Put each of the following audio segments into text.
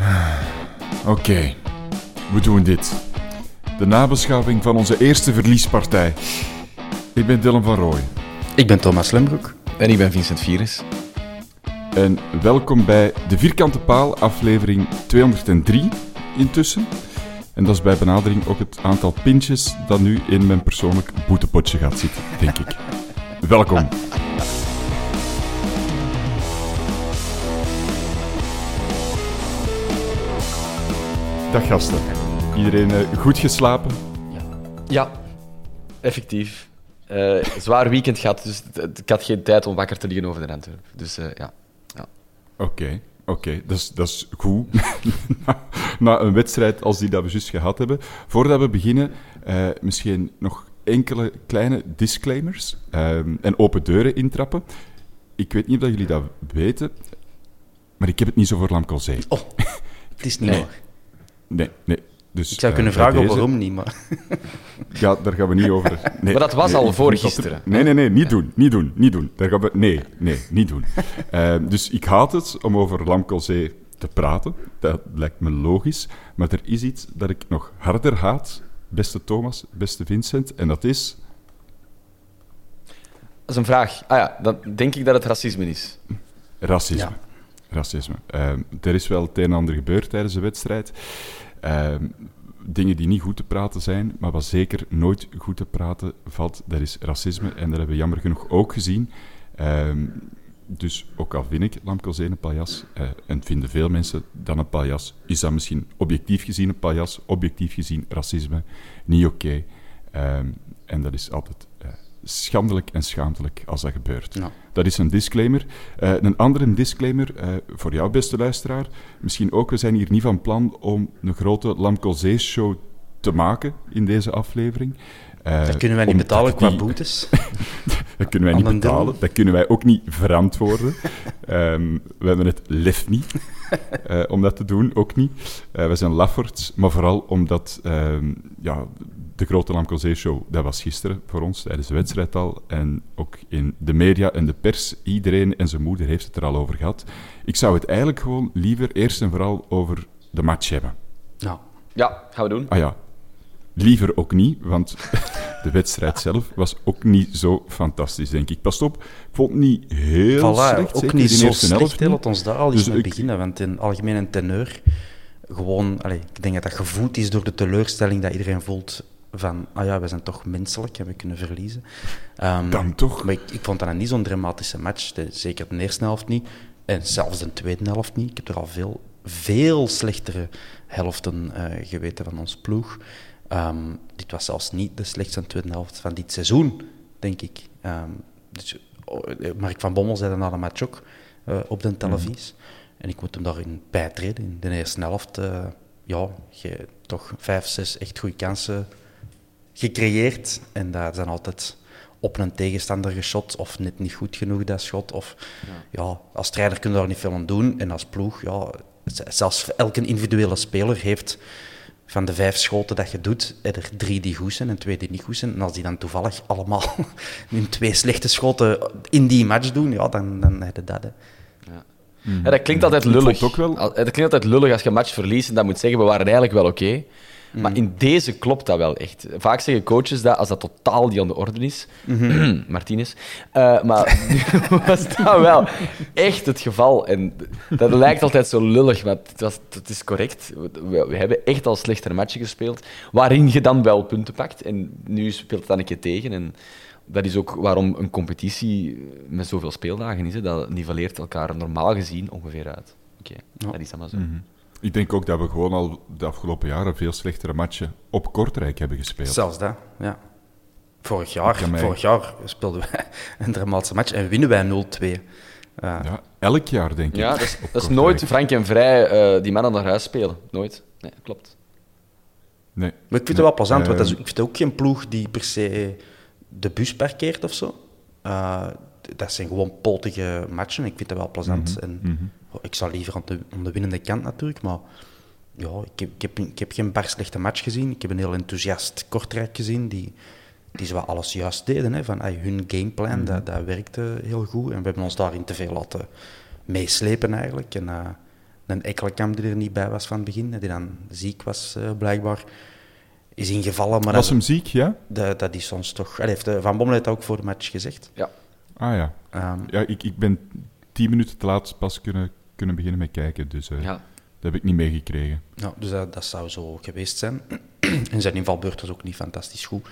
Oké, we doen dit. De nabeschouwing van onze eerste verliespartij. Ik ben Dylan van Rooij. Ik ben Thomas Lembroek. En ik ben Vincent Virus. En welkom bij de Vierkante Paal, aflevering 203 intussen. En dat is bij benadering ook het aantal pintjes dat nu in mijn persoonlijk boetepotje gaat zitten, denk ik. Welkom. Dag gasten. Iedereen eh, goed geslapen? Ja, effectief. Eh, zwaar weekend gehad, dus ik had geen tijd om wakker te liggen over de Antwerp. Dus eh, ja. Oké, oké, dat, is, dat is goed. na, na een wedstrijd als die dat we juist gehad hebben. Voordat we beginnen, misschien nog enkele kleine disclaimers ehm, en open deuren intrappen. Ik weet niet of dat jullie dat weten, maar ik heb het niet zo voor Lamkelzee. Oh, het is niet Nee. Nee, nee. Dus, Ik zou eh, kunnen vragen deze- waarom niet, maar... Ja, daar gaan we niet over. Nee, Maar dat was nee, al voor gisteren. Nee, nee, nee, niet doen, niet doen, niet doen. Daar gaan we, nee, nee, niet doen. Ehm, dus ik haat het om over Lamkelzee te praten. Dat lijkt me logisch. Maar er is iets dat ik nog harder haat, beste Thomas, beste Vincent, en dat is... Dat is een vraag. Ah ja, dan denk ik dat het racisme is. Racisme. Ja. Racisme. Ehm, er is wel het een en ander gebeurd tijdens de wedstrijd. Ehm, dingen die niet goed te praten zijn, maar wat zeker nooit goed te praten valt, dat is racisme. En dat hebben we jammer genoeg ook gezien. Ehm, dus ook al vind ik Lamkelzee een paljas, eh, en vinden veel mensen dan een paljas, is dat misschien objectief gezien een paljas, objectief gezien racisme, niet oké. En dat is altijd schandelijk en schaamtelijk als dat gebeurt. Ja. Dat is een disclaimer. Eh, een andere disclaimer eh, voor jou, beste luisteraar. Misschien ook, we zijn hier niet van plan om een grote Lamkelzee-show te maken in deze aflevering. Eh, Dat kunnen wij niet betalen qua die- boetes. Dat kunnen wij niet deel. betalen. Dat kunnen wij ook niet verantwoorden. Ehm, we hebben het lef niet om dat te doen, ook niet. We zijn lafferts, maar vooral omdat ehm, ja, de grote Lamkelzee-show, dat was gisteren voor ons, tijdens de wedstrijd al. En ook in de media en de pers, iedereen en zijn moeder heeft het er al over gehad. Ik zou het eigenlijk gewoon liever eerst en vooral over de match hebben. Nou, Ja, gaan we doen. Ah ja, liever ook niet, want de wedstrijd zelf was ook niet zo fantastisch, denk ik. Pas op, ik vond het niet heel voilà, slecht. ook niet in de zo eerste slecht. Laat ons daar al eens Dus mee ik- beginnen, want in algemeen een teneur gewoon... Allee, ik denk dat dat gevoed is door de teleurstelling dat iedereen voelt van... Ah ja, we zijn toch menselijk en we kunnen verliezen. Dan toch. Maar ik, ik vond dat een niet zo'n dramatische match. De- zeker de eerste helft niet. En zelfs de tweede helft niet. Ik heb er al veel, veel slechtere helften eh, geweten van ons ploeg. Ehm, dit was zelfs niet de slechtste tweede helft van dit seizoen, denk ik. Ehm, dus, oh, Mark van Bommel zei dat na de match ook eh, op de televisie. En ik moet hem daarin bijtreden. In de eerste helft, eh, ja, je, toch vijf, zes echt goede kansen gecreëerd. En dat zijn altijd op een tegenstander geschot of net niet goed genoeg dat schot. Of ja, als trainer kun je daar niet veel aan doen. En als ploeg, ja, Zelfs elke individuele speler heeft van de vijf schoten dat je doet, er drie die goed zijn en twee die niet goed zijn. En als die dan toevallig allemaal in twee slechte schoten in die match doen, ja, dan, dan heb je dat. Hè. Ja, dat klinkt altijd Ik vond lullig. ook wel- Al- Dat klinkt altijd lullig als je een match verliest en dat moet zeggen, we waren eigenlijk wel oké. Mm. Maar in deze klopt dat wel echt. Vaak zeggen coaches dat als dat totaal niet aan de orde is. Mhm. Martinez. Eh, maar nu was dat wel echt het geval. En dat lijkt altijd zo lullig, maar het, was, het is correct. We, we hebben echt al slechtere matchen gespeeld, waarin je dan wel punten pakt. En nu speelt het dan een keer tegen. En dat is ook waarom een competitie met zoveel speeldagen is. Hè. Dat niveleert elkaar normaal gezien ongeveer uit. Oké, dat is dan maar zo. Mhm. Ik denk ook dat we gewoon al de afgelopen jaren veel slechtere matchen op Kortrijk hebben gespeeld. Zelfs dat, ja. Vorig jaar, mij- vorig jaar speelden wij een dramatische match en winnen wij 0-2. Uh, Ja, elk jaar denk ik. Ja, dat is, dat nooit frank en vrij eh, die mannen naar huis spelen. Nooit. Nee, klopt. Nee. Maar ik vind het wel plezant, want dat is, Ehm, ik vind het ook geen ploeg die per se de bus parkeert of zo. Uh, dat zijn gewoon potige matchen. Ik vind dat wel plezant. Mhm, En, oh, ik zou liever aan de, aan de winnende kant natuurlijk, maar ja, ik, heb, ik, heb, ik heb geen bar slechte match gezien. Ik heb een heel enthousiast Kortrijk gezien, die, die ze wel alles juist deden. Hè, van, ay, hun gameplan, Mhm. dat, dat werkte heel goed. En we hebben ons daarin te veel laten meeslepen eigenlijk. En uh, een Ekkelenkamp die er niet bij was van het begin, die dan ziek was uh, blijkbaar, is ingevallen. Maar Was dat, hem ziek, ja? dat, dat is soms toch... Allee, heeft, uh, Van Bommel dat ook voor de match gezegd. Ja. Ah ja. Um, Ja, ik, ik ben tien minuten te laat pas kunnen, kunnen beginnen met kijken, dus uh, Ja. dat heb ik niet meegekregen. ja, dus dat, dat zou zo geweest zijn. en zijn invalbeurt was ook niet fantastisch goed.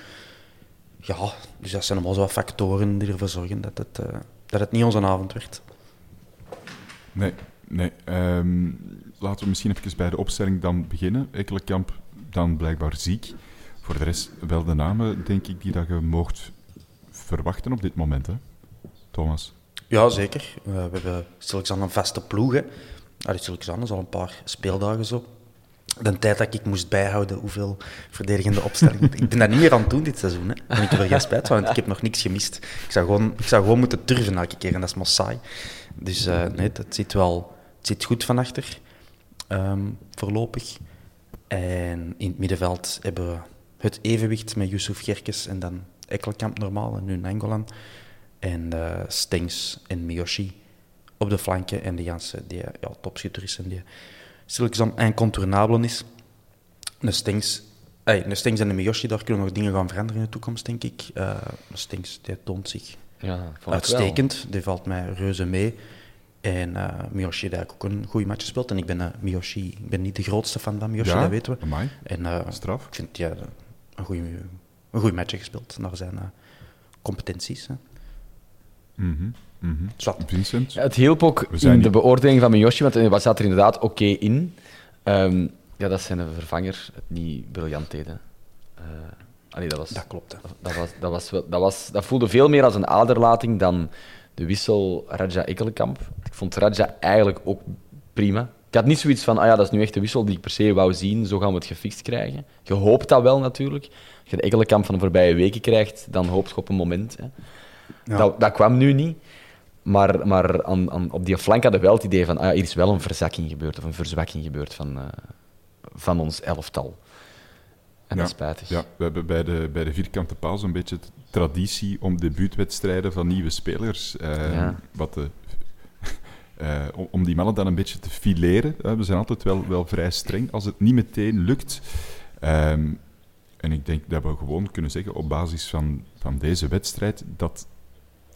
Ja, dus dat zijn allemaal zo wat factoren die ervoor zorgen dat het, uh, dat het niet onze avond werd. Nee, nee. Ehm, laten we misschien even bij de opstelling dan beginnen. Ekkelenkamp dan blijkbaar ziek. Voor de rest wel de namen, denk ik, die dat je mocht verwachten op dit moment, hè? Thomas? Ja, zeker. Uh, we hebben stilletjes aan een vaste ploeg. Hè. Allee, stilletjes aan, is al een paar speeldagen zo. De tijd dat ik moest bijhouden hoeveel verdedigende opstellingen... ik ben dat niet meer aan het doen dit seizoen. Hè. En ik heb er geen spijt van, want ik heb nog niks gemist. Ik zou gewoon, ik zou gewoon moeten turven elke keer en dat is maar saai. Dus uh, nee, het zit wel het zit goed van achter, um, voorlopig. En in het middenveld hebben we het evenwicht met Yusuf Gerkes en dan Ekkelkamp normaal en nu Nangolan. En uh, Stengs en Miyoshi op de flanken. En de Jansen, die ja, topschutter is en die stilletjes aan incontournabel is. De Stengs, ey, de Stengs en de Miyoshi, daar kunnen nog dingen gaan veranderen in de toekomst, denk ik. Uh, de Stengs, die toont zich ja, uitstekend. Die valt mij reuze mee. En uh, Miyoshi heeft eigenlijk ook een goede match gespeeld. En ik ben, uh, Miyoshi, ik ben niet de grootste fan van Miyoshi, ja? dat weten we. Amai. En, uh, Straf. Ik vind ja, een goede een goede match gespeeld naar zijn competenties. Hè. Mm -hmm. Mm -hmm. Vincent? Ja, het hielp ook in niet... de beoordeling van Miyoshi, want er zat er inderdaad oké okay in. Um, ja, dat zijn vervanger het niet briljant deden. Uh, allee, dat, was, dat klopt. Hè. Dat, dat, was, dat, was, dat, was, dat voelde veel meer als een aderlating dan de wissel Raja-Ekkelenkamp. Ik vond Raja eigenlijk ook prima. Ik had niet zoiets van, ah ja, dat is nu echt de wissel die ik per se wou zien, zo gaan we het gefixt krijgen. Je hoopt dat wel natuurlijk. Als je de Ekkelenkamp van de voorbije weken krijgt, dan hoopt je op een moment. Hè. Ja. Dat, dat kwam nu niet. Maar, maar aan, aan, op die flank hadden we wel het idee van, ah hier is wel een verzakking gebeurd, of een verzwakking gebeurd van, uh, van ons elftal. En ja, dat is spijtig. Ja, we hebben bij de, bij de vierkante paal zo'n beetje de traditie om debuutwedstrijden van nieuwe spelers, uh, ja. wat de, uh, om, die mannen dan een beetje te fileren. we zijn altijd wel, wel vrij streng als het niet meteen lukt. Um, en ik denk dat we gewoon kunnen zeggen, op basis van, van deze wedstrijd, dat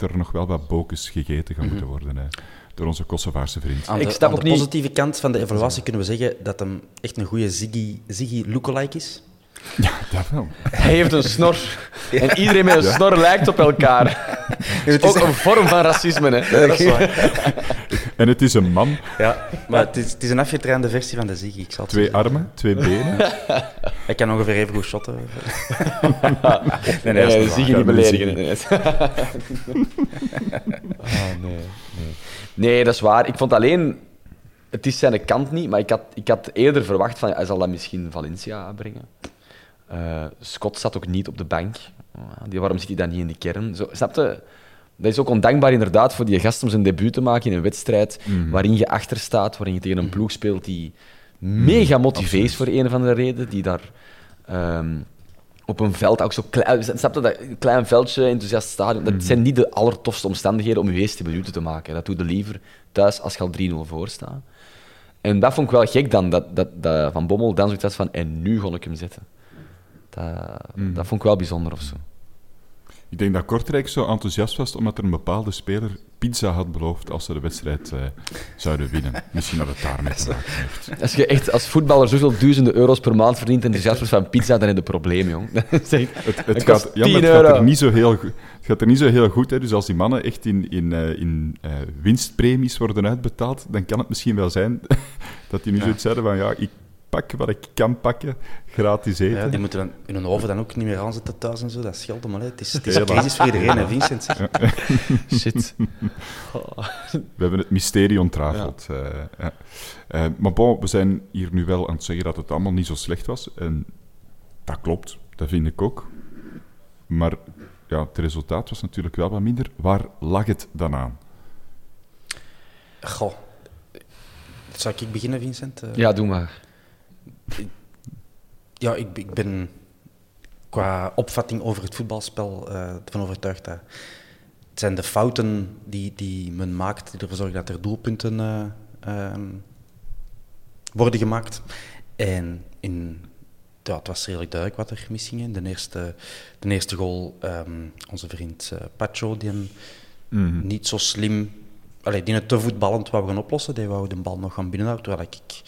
er nog wel wat bokens gegeten gaan mm -hmm. moeten worden hè, door onze Kosovaarse vriend. Aan de, ik snap aan ook de niet... positieve kant van de evaluatie kunnen we zeggen dat hem echt een goede Ziggy, Ziggy lookalike is. Ja, dat wel. Hij heeft een snor. Ja. En iedereen met een ja. snor lijkt op elkaar. Het is ook een vorm van racisme, hè. Ja, dat is waar. En het is een man. Ja, maar het is, het is een afgetrainde versie van de Ziggy. Ik zal twee armen, twee benen. Hij kan ongeveer even goed shotten. nee, nee, nee Ziggy niet beledigen. Nee. oh, nee, nee. nee, dat is waar. Ik vond alleen... Het is zijn kant niet, maar ik had, ik had eerder verwacht van... Hij zal dat misschien Valencia brengen. Uh, Scott zat ook niet op de bank. Die, waarom zit hij dan niet in de kern? Zo, snapte? dat is ook ondankbaar inderdaad voor die gast om zijn debuut te maken in een wedstrijd Mhm. waarin je achter staat, waarin je tegen een ploeg speelt die mega motivé is voor een of andere reden, die daar ehm, op een veld ook zo klein, snap je dat klein veldje, enthousiast stadion, dat zijn niet de allertofste omstandigheden om je eerste minuten te maken. Dat doe je liever thuis als je al 3-0 voor staat. En dat vond ik wel gek dan, dat, dat, dat Van Bommel dan zoiets had van, en nu ga ik hem zetten. Dat, dat vond ik wel bijzonder of zo. Ik denk dat Kortrijk zo enthousiast was omdat er een bepaalde speler pizza had beloofd als ze de wedstrijd eh, zouden winnen. Misschien dat het daarmee te maken heeft. Als je echt als voetballer zoveel duizenden euro's per maand verdient en enthousiast wordt van pizza, dan heb je een probleem, jong. Echt- Het, gaat, ja, maar 10 het, gaat er niet zo heel, goed- het gaat er niet zo heel goed. Hè. Dus als die mannen echt in, in, eh, in eh, winstpremies worden uitbetaald, dan kan het misschien wel zijn dat die nu zoiets zeiden van ja, ik pak wat ik kan pakken, gratis eten. Ja, die moeten dan in hun oven dan ook niet meer aanzetten thuis en zo. Dat scheelt hem al. hè. Het is, het is crisis voor iedereen, hè, Vincent. Shit. We hebben het mysterie ontrafeld. eh. Eh, maar bon, we zijn hier nu wel aan het zeggen dat het allemaal niet zo slecht was. En dat klopt, dat vind ik ook. Maar ja, het resultaat was natuurlijk wel wat minder. Waar lag het dan aan? Goh. Zal ik beginnen, Vincent? Eh, Ja, doe maar. Ja, ik, ik ben qua opvatting over het voetbalspel eh ervan overtuigd dat het zijn de fouten die, die men maakt die ervoor zorgen dat er doelpunten eh, ehm, worden gemaakt. En in, ja, het was redelijk duidelijk wat er misging. De eerste, de eerste goal, ehm, onze vriend eh, Pacho, die een niet zo slim, allee, die het te voetballend wou gaan oplossen. Die wou de bal nog gaan binnenhouden, terwijl ik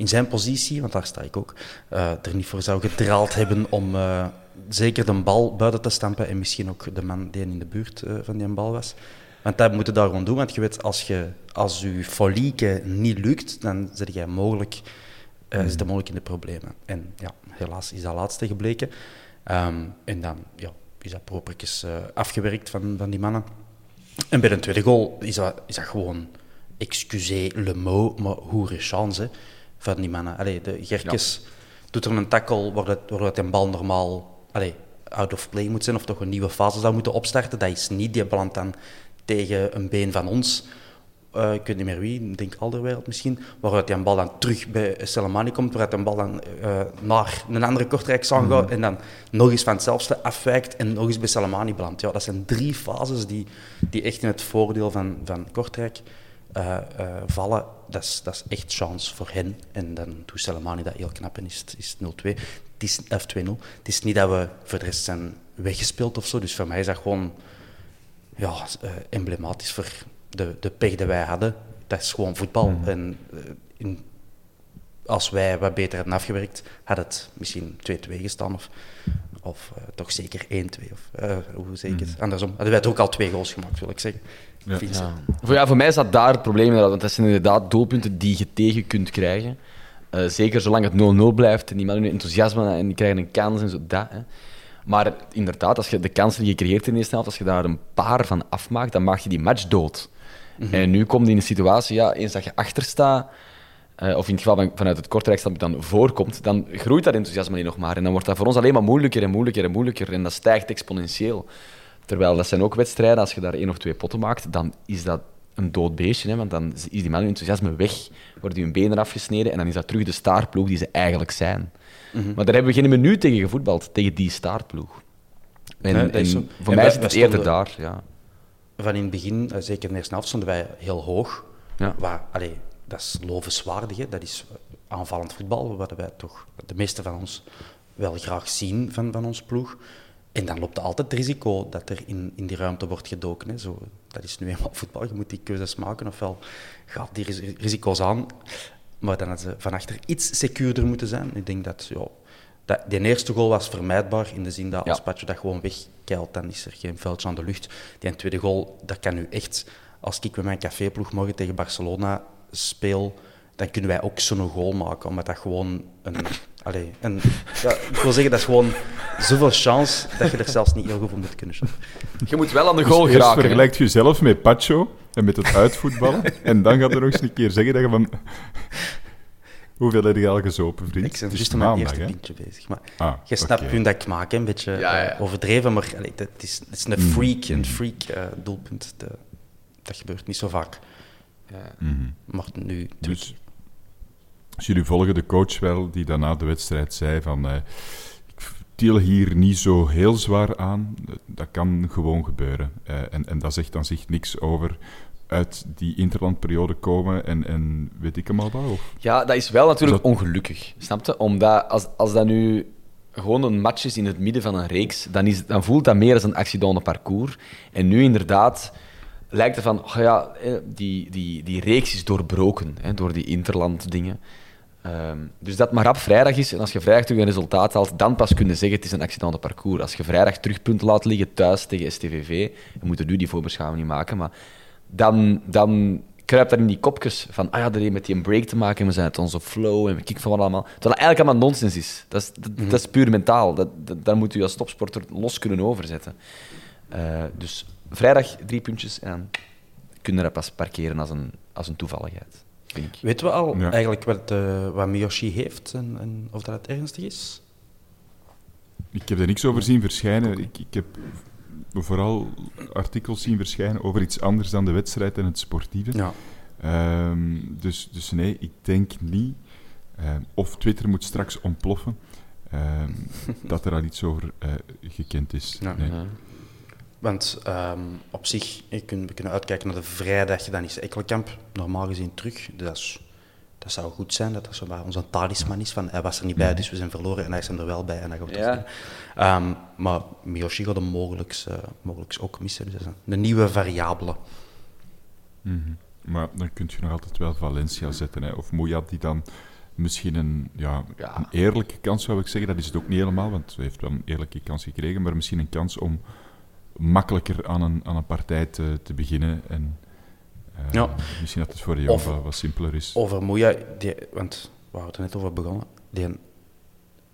in zijn positie, want daar sta ik ook, eh, er niet voor zou gedraald hebben om eh, zeker de bal buiten te stampen en misschien ook de man die in de buurt eh, van die bal was. Want dat moet je daar gewoon doen, want je weet, als je als je folieke niet lukt, dan zit je mogelijk, eh zit mogelijk in de problemen. En ja, helaas is dat laatste gebleken. Ehm, en dan ja, is dat propertjes eh, afgewerkt van, van die mannen. En bij de tweede goal is dat, is dat gewoon, excusez le mot, maar hoere chance hè, van die mannen. Allee, de Gerkes doet er een tackle waardoor waardoor een bal normaal allee, out of play moet zijn of toch een nieuwe fase zou moeten opstarten. Dat is niet, die belandt dan tegen een been van ons. Eh, ik weet niet meer wie, ik denk Alderweireld misschien, waaruit die een bal dan terug bij Selemani komt, waaruit een bal dan eh, naar een andere Kortrijkzang gaat en dan nog eens van hetzelfde afwijkt en nog eens bij Selemani belandt. Ja, dat zijn drie fases die, die echt in het voordeel van, van Kortrijk eh, eh, vallen. Dat is, dat is echt chance voor hen. En dan doet Selemani dat heel knap en is het is het 0-2. Het is of 2-0. Het is niet dat we voor de rest zijn weggespeeld of zo. Dus voor mij is dat gewoon ja, eh, emblematisch voor de, de pech die wij hadden. Dat is gewoon voetbal. En eh, in, als wij wat beter hadden afgewerkt, had het misschien 2-2 gestaan. Of, of eh, toch zeker 1-2. Of eh, hoe zeker? Andersom. Hadden wij toch ook al twee goals gemaakt, wil ik zeggen. Ja. Voor, ja, voor mij zat daar het probleem in, want dat zijn inderdaad doelpunten die je tegen kunt krijgen. Eh, zeker zolang het 0-0 blijft en die mannen nu enthousiasme en die krijgen een kans en zo. Dat, hè. Maar inderdaad, als je de kansen die je creëert in de eerste helft, als je daar een paar van afmaakt, dan maak je die match dood. En nu komt je in een situatie, ja, eens dat je achter staat, eh, of in het geval van, vanuit het Kortrijkstandpunt dan voorkomt, dan groeit dat enthousiasme niet nog maar. En dan wordt dat voor ons alleen maar moeilijker en moeilijker en moeilijker. En dat stijgt exponentieel. Terwijl dat zijn ook wedstrijden, als je daar één of twee potten maakt, dan is dat een dood beestje. Hè? Want dan is die man enthousiasme weg, wordt die hun benen afgesneden en dan is dat terug de staartploeg die ze eigenlijk zijn. Maar daar hebben we geen minuut tegen gevoetbald, tegen die staartploeg. En, Nee, voor En mij zit het eerder stonden- daar. Ja. Van in het begin, eh, zeker in de eerste helft, stonden wij heel hoog. Ja. Waar, allee, dat is lovenswaardig. Hè. Dat is aanvallend voetbal, wat wij toch de meeste van ons wel graag zien van, van ons ploeg. En dan loopt er altijd het risico dat er in, in die ruimte wordt gedoken. Hè. Zo, dat is nu eenmaal voetbal, je moet die keuzes maken. Ofwel gaat die ris- risico's aan, maar dan hadden ze van achter iets secuurder moeten zijn. Ik denk dat, ja, dat die eerste goal was vermijdbaar, in de zin dat als Ja. Patje dat gewoon wegkeilt, dan is er geen veldje aan de lucht. Die tweede goal, dat kan nu echt... Als ik met mijn caféploeg morgen tegen Barcelona speel, dan kunnen wij ook zo'n goal maken, omdat dat gewoon een... Allee, een ja, ik wil zeggen, dat is gewoon zoveel chance dat je er zelfs niet heel goed voor moet kunnen shotten. Je moet wel aan de Dus goal geraken. hè. vergelijkt je jezelf met Pacho en met het uitvoetballen. en dan gaat er nog eens een keer zeggen dat je van... Hoeveel heb je al gezopen, vriend? Ik ben Het is juist mijn eerste pintje bezig. Maar Ah, je snapt punt dat ik maak, hè, een beetje Ja, ja. eh, overdreven, maar allee, dat is, dat is een Mhm. freak, een freak eh, doelpunt. De- dat gebeurt niet zo vaak. Maar nu... Dus, dus jullie volgen de coach wel, die dan na de wedstrijd zei van... eh, ik tiel hier niet zo heel zwaar aan. Dat kan gewoon gebeuren. Eh, en, en dat zegt dan zich niks over uit die interlandperiode komen en, en weet ik hem al wat? Of? Ja, dat is wel natuurlijk Dat- ongelukkig. Snap je? Omdat als, als dat nu gewoon een match is in het midden van een reeks, dan, is, dan voelt dat meer als een accident de parcours. En nu inderdaad lijkt het van, oh ja, eh, die, die, die reeks is doorbroken hè, door die interland-dingen. Ehm, dus dat maar op vrijdag is, en als je vrijdag terug een resultaat haalt, dan pas kun je zeggen het is een accident de parcours. Als je vrijdag terugpunten laat liggen thuis tegen STVV, we moeten nu die voorbeschouwing niet maken, maar dan, dan kruipt dat in die kopjes van, ah ja, dat heeft met die een break te maken, we zijn uit onze flow en we kicken van wat allemaal. Terwijl dat eigenlijk allemaal nonsens is. Dat is, dat, dat is puur mentaal. Dat, dat, daar moet je als topsporter los kunnen overzetten. Eh, dus vrijdag drie puntjes en dan kun je dat pas parkeren als een, als een toevalligheid, vind ik. Weten we al Ja. eigenlijk wat, eh, wat Miyoshi heeft en, en of dat het ernstig is? Ik heb er niks over zien verschijnen. Ik, ik heb vooral artikels zien verschijnen over iets anders dan de wedstrijd en het sportieve. Ja. Ehm, dus, dus nee, ik denk niet. Ehm, of Twitter moet straks ontploffen. ehm, dat er al iets over eh, gekend is. Ja. Nee. Want ehm, op zich, je kunt, we kunnen uitkijken naar de vrijdag, dan is Ekkelkamp normaal gezien terug. Dat, is, dat zou goed zijn, dat dat zo maar onze talisman is van hij was er niet bij, dus we zijn verloren en hij is er wel bij en dan gaan we het Ja. Ehm, maar Miyoshi gaat hem mogelijks, eh, ook missen, dus dat is een, een nieuwe variabele. Mhm. Maar dan kun je nog altijd wel Valencia zetten. Hè. Of Mouyad die dan misschien een, ja, Ja. een eerlijke kans zou ik zeggen. Dat is het ook niet helemaal, want hij heeft wel een eerlijke kans gekregen. Maar misschien een kans om makkelijker aan een, aan een partij te, te beginnen. En eh, Ja. misschien dat het voor de jongen Of- wat, wat simpeler is. Over Moeja, die, want we hadden er net over begonnen, die,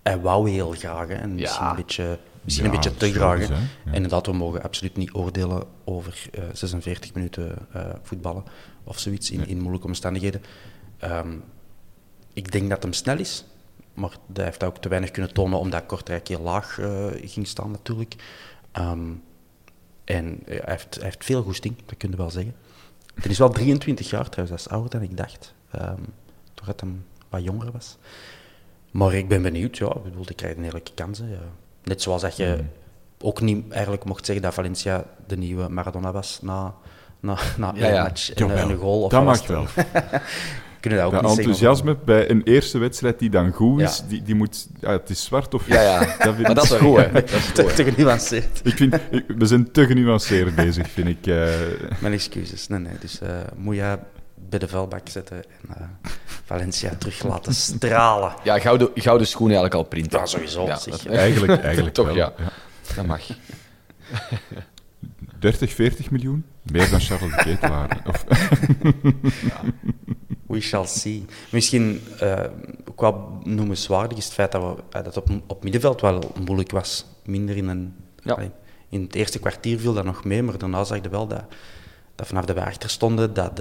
hij wou heel graag hè, en misschien, Ja. een beetje, misschien Ja, een beetje te is graag. Ja. En inderdaad, we mogen absoluut niet oordelen over eh, 46 minuten eh, voetballen of zoiets in, Nee. in moeilijke omstandigheden. Ehm, ik denk dat hem snel is, maar hij heeft ook te weinig kunnen tonen omdat Kortrijk heel laag eh, ging staan natuurlijk. Ehm, en eh, hij, heeft, hij heeft veel goesting, dat kun je wel zeggen. Het is wel 23 jaar trouwens, dat is ouder dan ik dacht. Ehm doordat hij wat jonger was. Maar ik ben benieuwd, ja. Ik bedoel, die krijgt een eerlijke kansen. Ja. Net zoals dat je ook niet eigenlijk mocht zeggen dat Valencia de nieuwe Maradona was na, na, na Ja, match en Jawel, een goal. Of dat mag wel. Kunnen dat ook Dat niet zeggen. enthousiasme bij een eerste wedstrijd die dan goed is, Ja. die, die moet... Ja, het is zwart of... Ja, ja. Dat vind Maar dat is goed, hè. Dat is Te, genuanceerd. Ik vind, ik- we zijn te genuanceerd bezig, vind ik. eh. Mijn excuses. Nee, nee. Dus eh Moeja bij de vuilbak zetten en eh, Valencia terug laten stralen. Ja, gouden, gouden schoen eigenlijk al printen. Ja, sowieso, Ja, dat- eigenlijk eigenlijk Toch, wel. ja. Dat mag. 30, 40 miljoen? Meer dan Charles de Ketelaar. Of, We shall see. Misschien eh, ook wel noemenswaardig is het feit dat, we, eh, dat op, op middenveld wel moeilijk was. Minder in een... Ja. in het eerste kwartier viel dat nog mee, maar daarna zag je wel dat, dat vanaf de we achter stonden, dat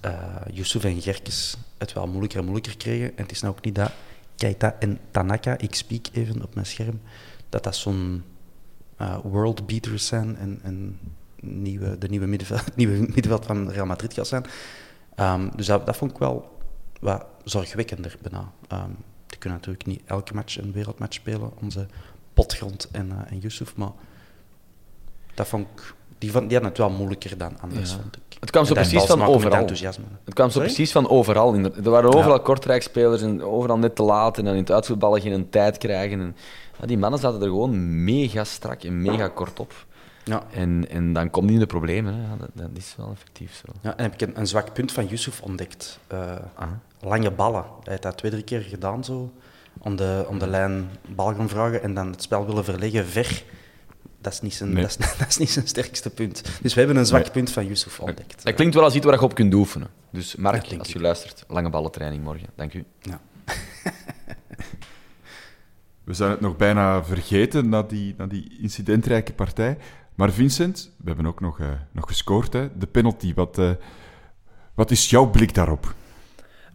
eh, Yusuf en Gerkes het wel moeilijker en moeilijker kregen. En het is nou ook niet dat Keita en Tanaka, ik speak even op mijn scherm, dat dat zo'n eh, world beaters zijn en, en nieuwe, de nieuwe middenveld, nieuwe middenveld van Real Madrid gaat zijn. Ehm, dus dat, dat vond ik wel wat zorgwekkender bijna. Ehm die kunnen natuurlijk niet elke match een wereldmatch spelen, onze potgrond en, eh en Yusuf, maar dat vond ik, die, vond, die hadden het wel moeilijker dan anders, Ja. vond ik. Het kwam zo precies van overal. Het kwam zo Sorry? precies van overal. Er waren overal Ja. Kortrijk-spelers en overal net te laat en dan in het uitvoetballen geen tijd krijgen. En, ja, die mannen zaten er gewoon mega strak en mega kort op. Ja. En, en dan komt die in de problemen. Hè. Dat, dat is wel effectief zo. Ja, en heb ik een, een zwak punt van Yusuf ontdekt. Eh, Ah. lange ballen. Hij heeft dat twee, drie keer gedaan zo. Om de, om de lijn bal gaan vragen en dan het spel willen verleggen ver. Dat is niet zijn, Nee. dat is, dat is niet zijn sterkste punt. Dus we hebben een zwak Nee. punt van Yusuf ontdekt. Dat klinkt wel als iets waar je op kunt oefenen. Dus Mark, als ik. je luistert, lange ballentraining morgen. Dank u. Ja. we zijn het nog bijna vergeten na die, na die incidentrijke partij. Maar Vincent, we hebben ook nog, eh, nog gescoord. Hè? De penalty, wat, eh, wat is jouw blik daarop?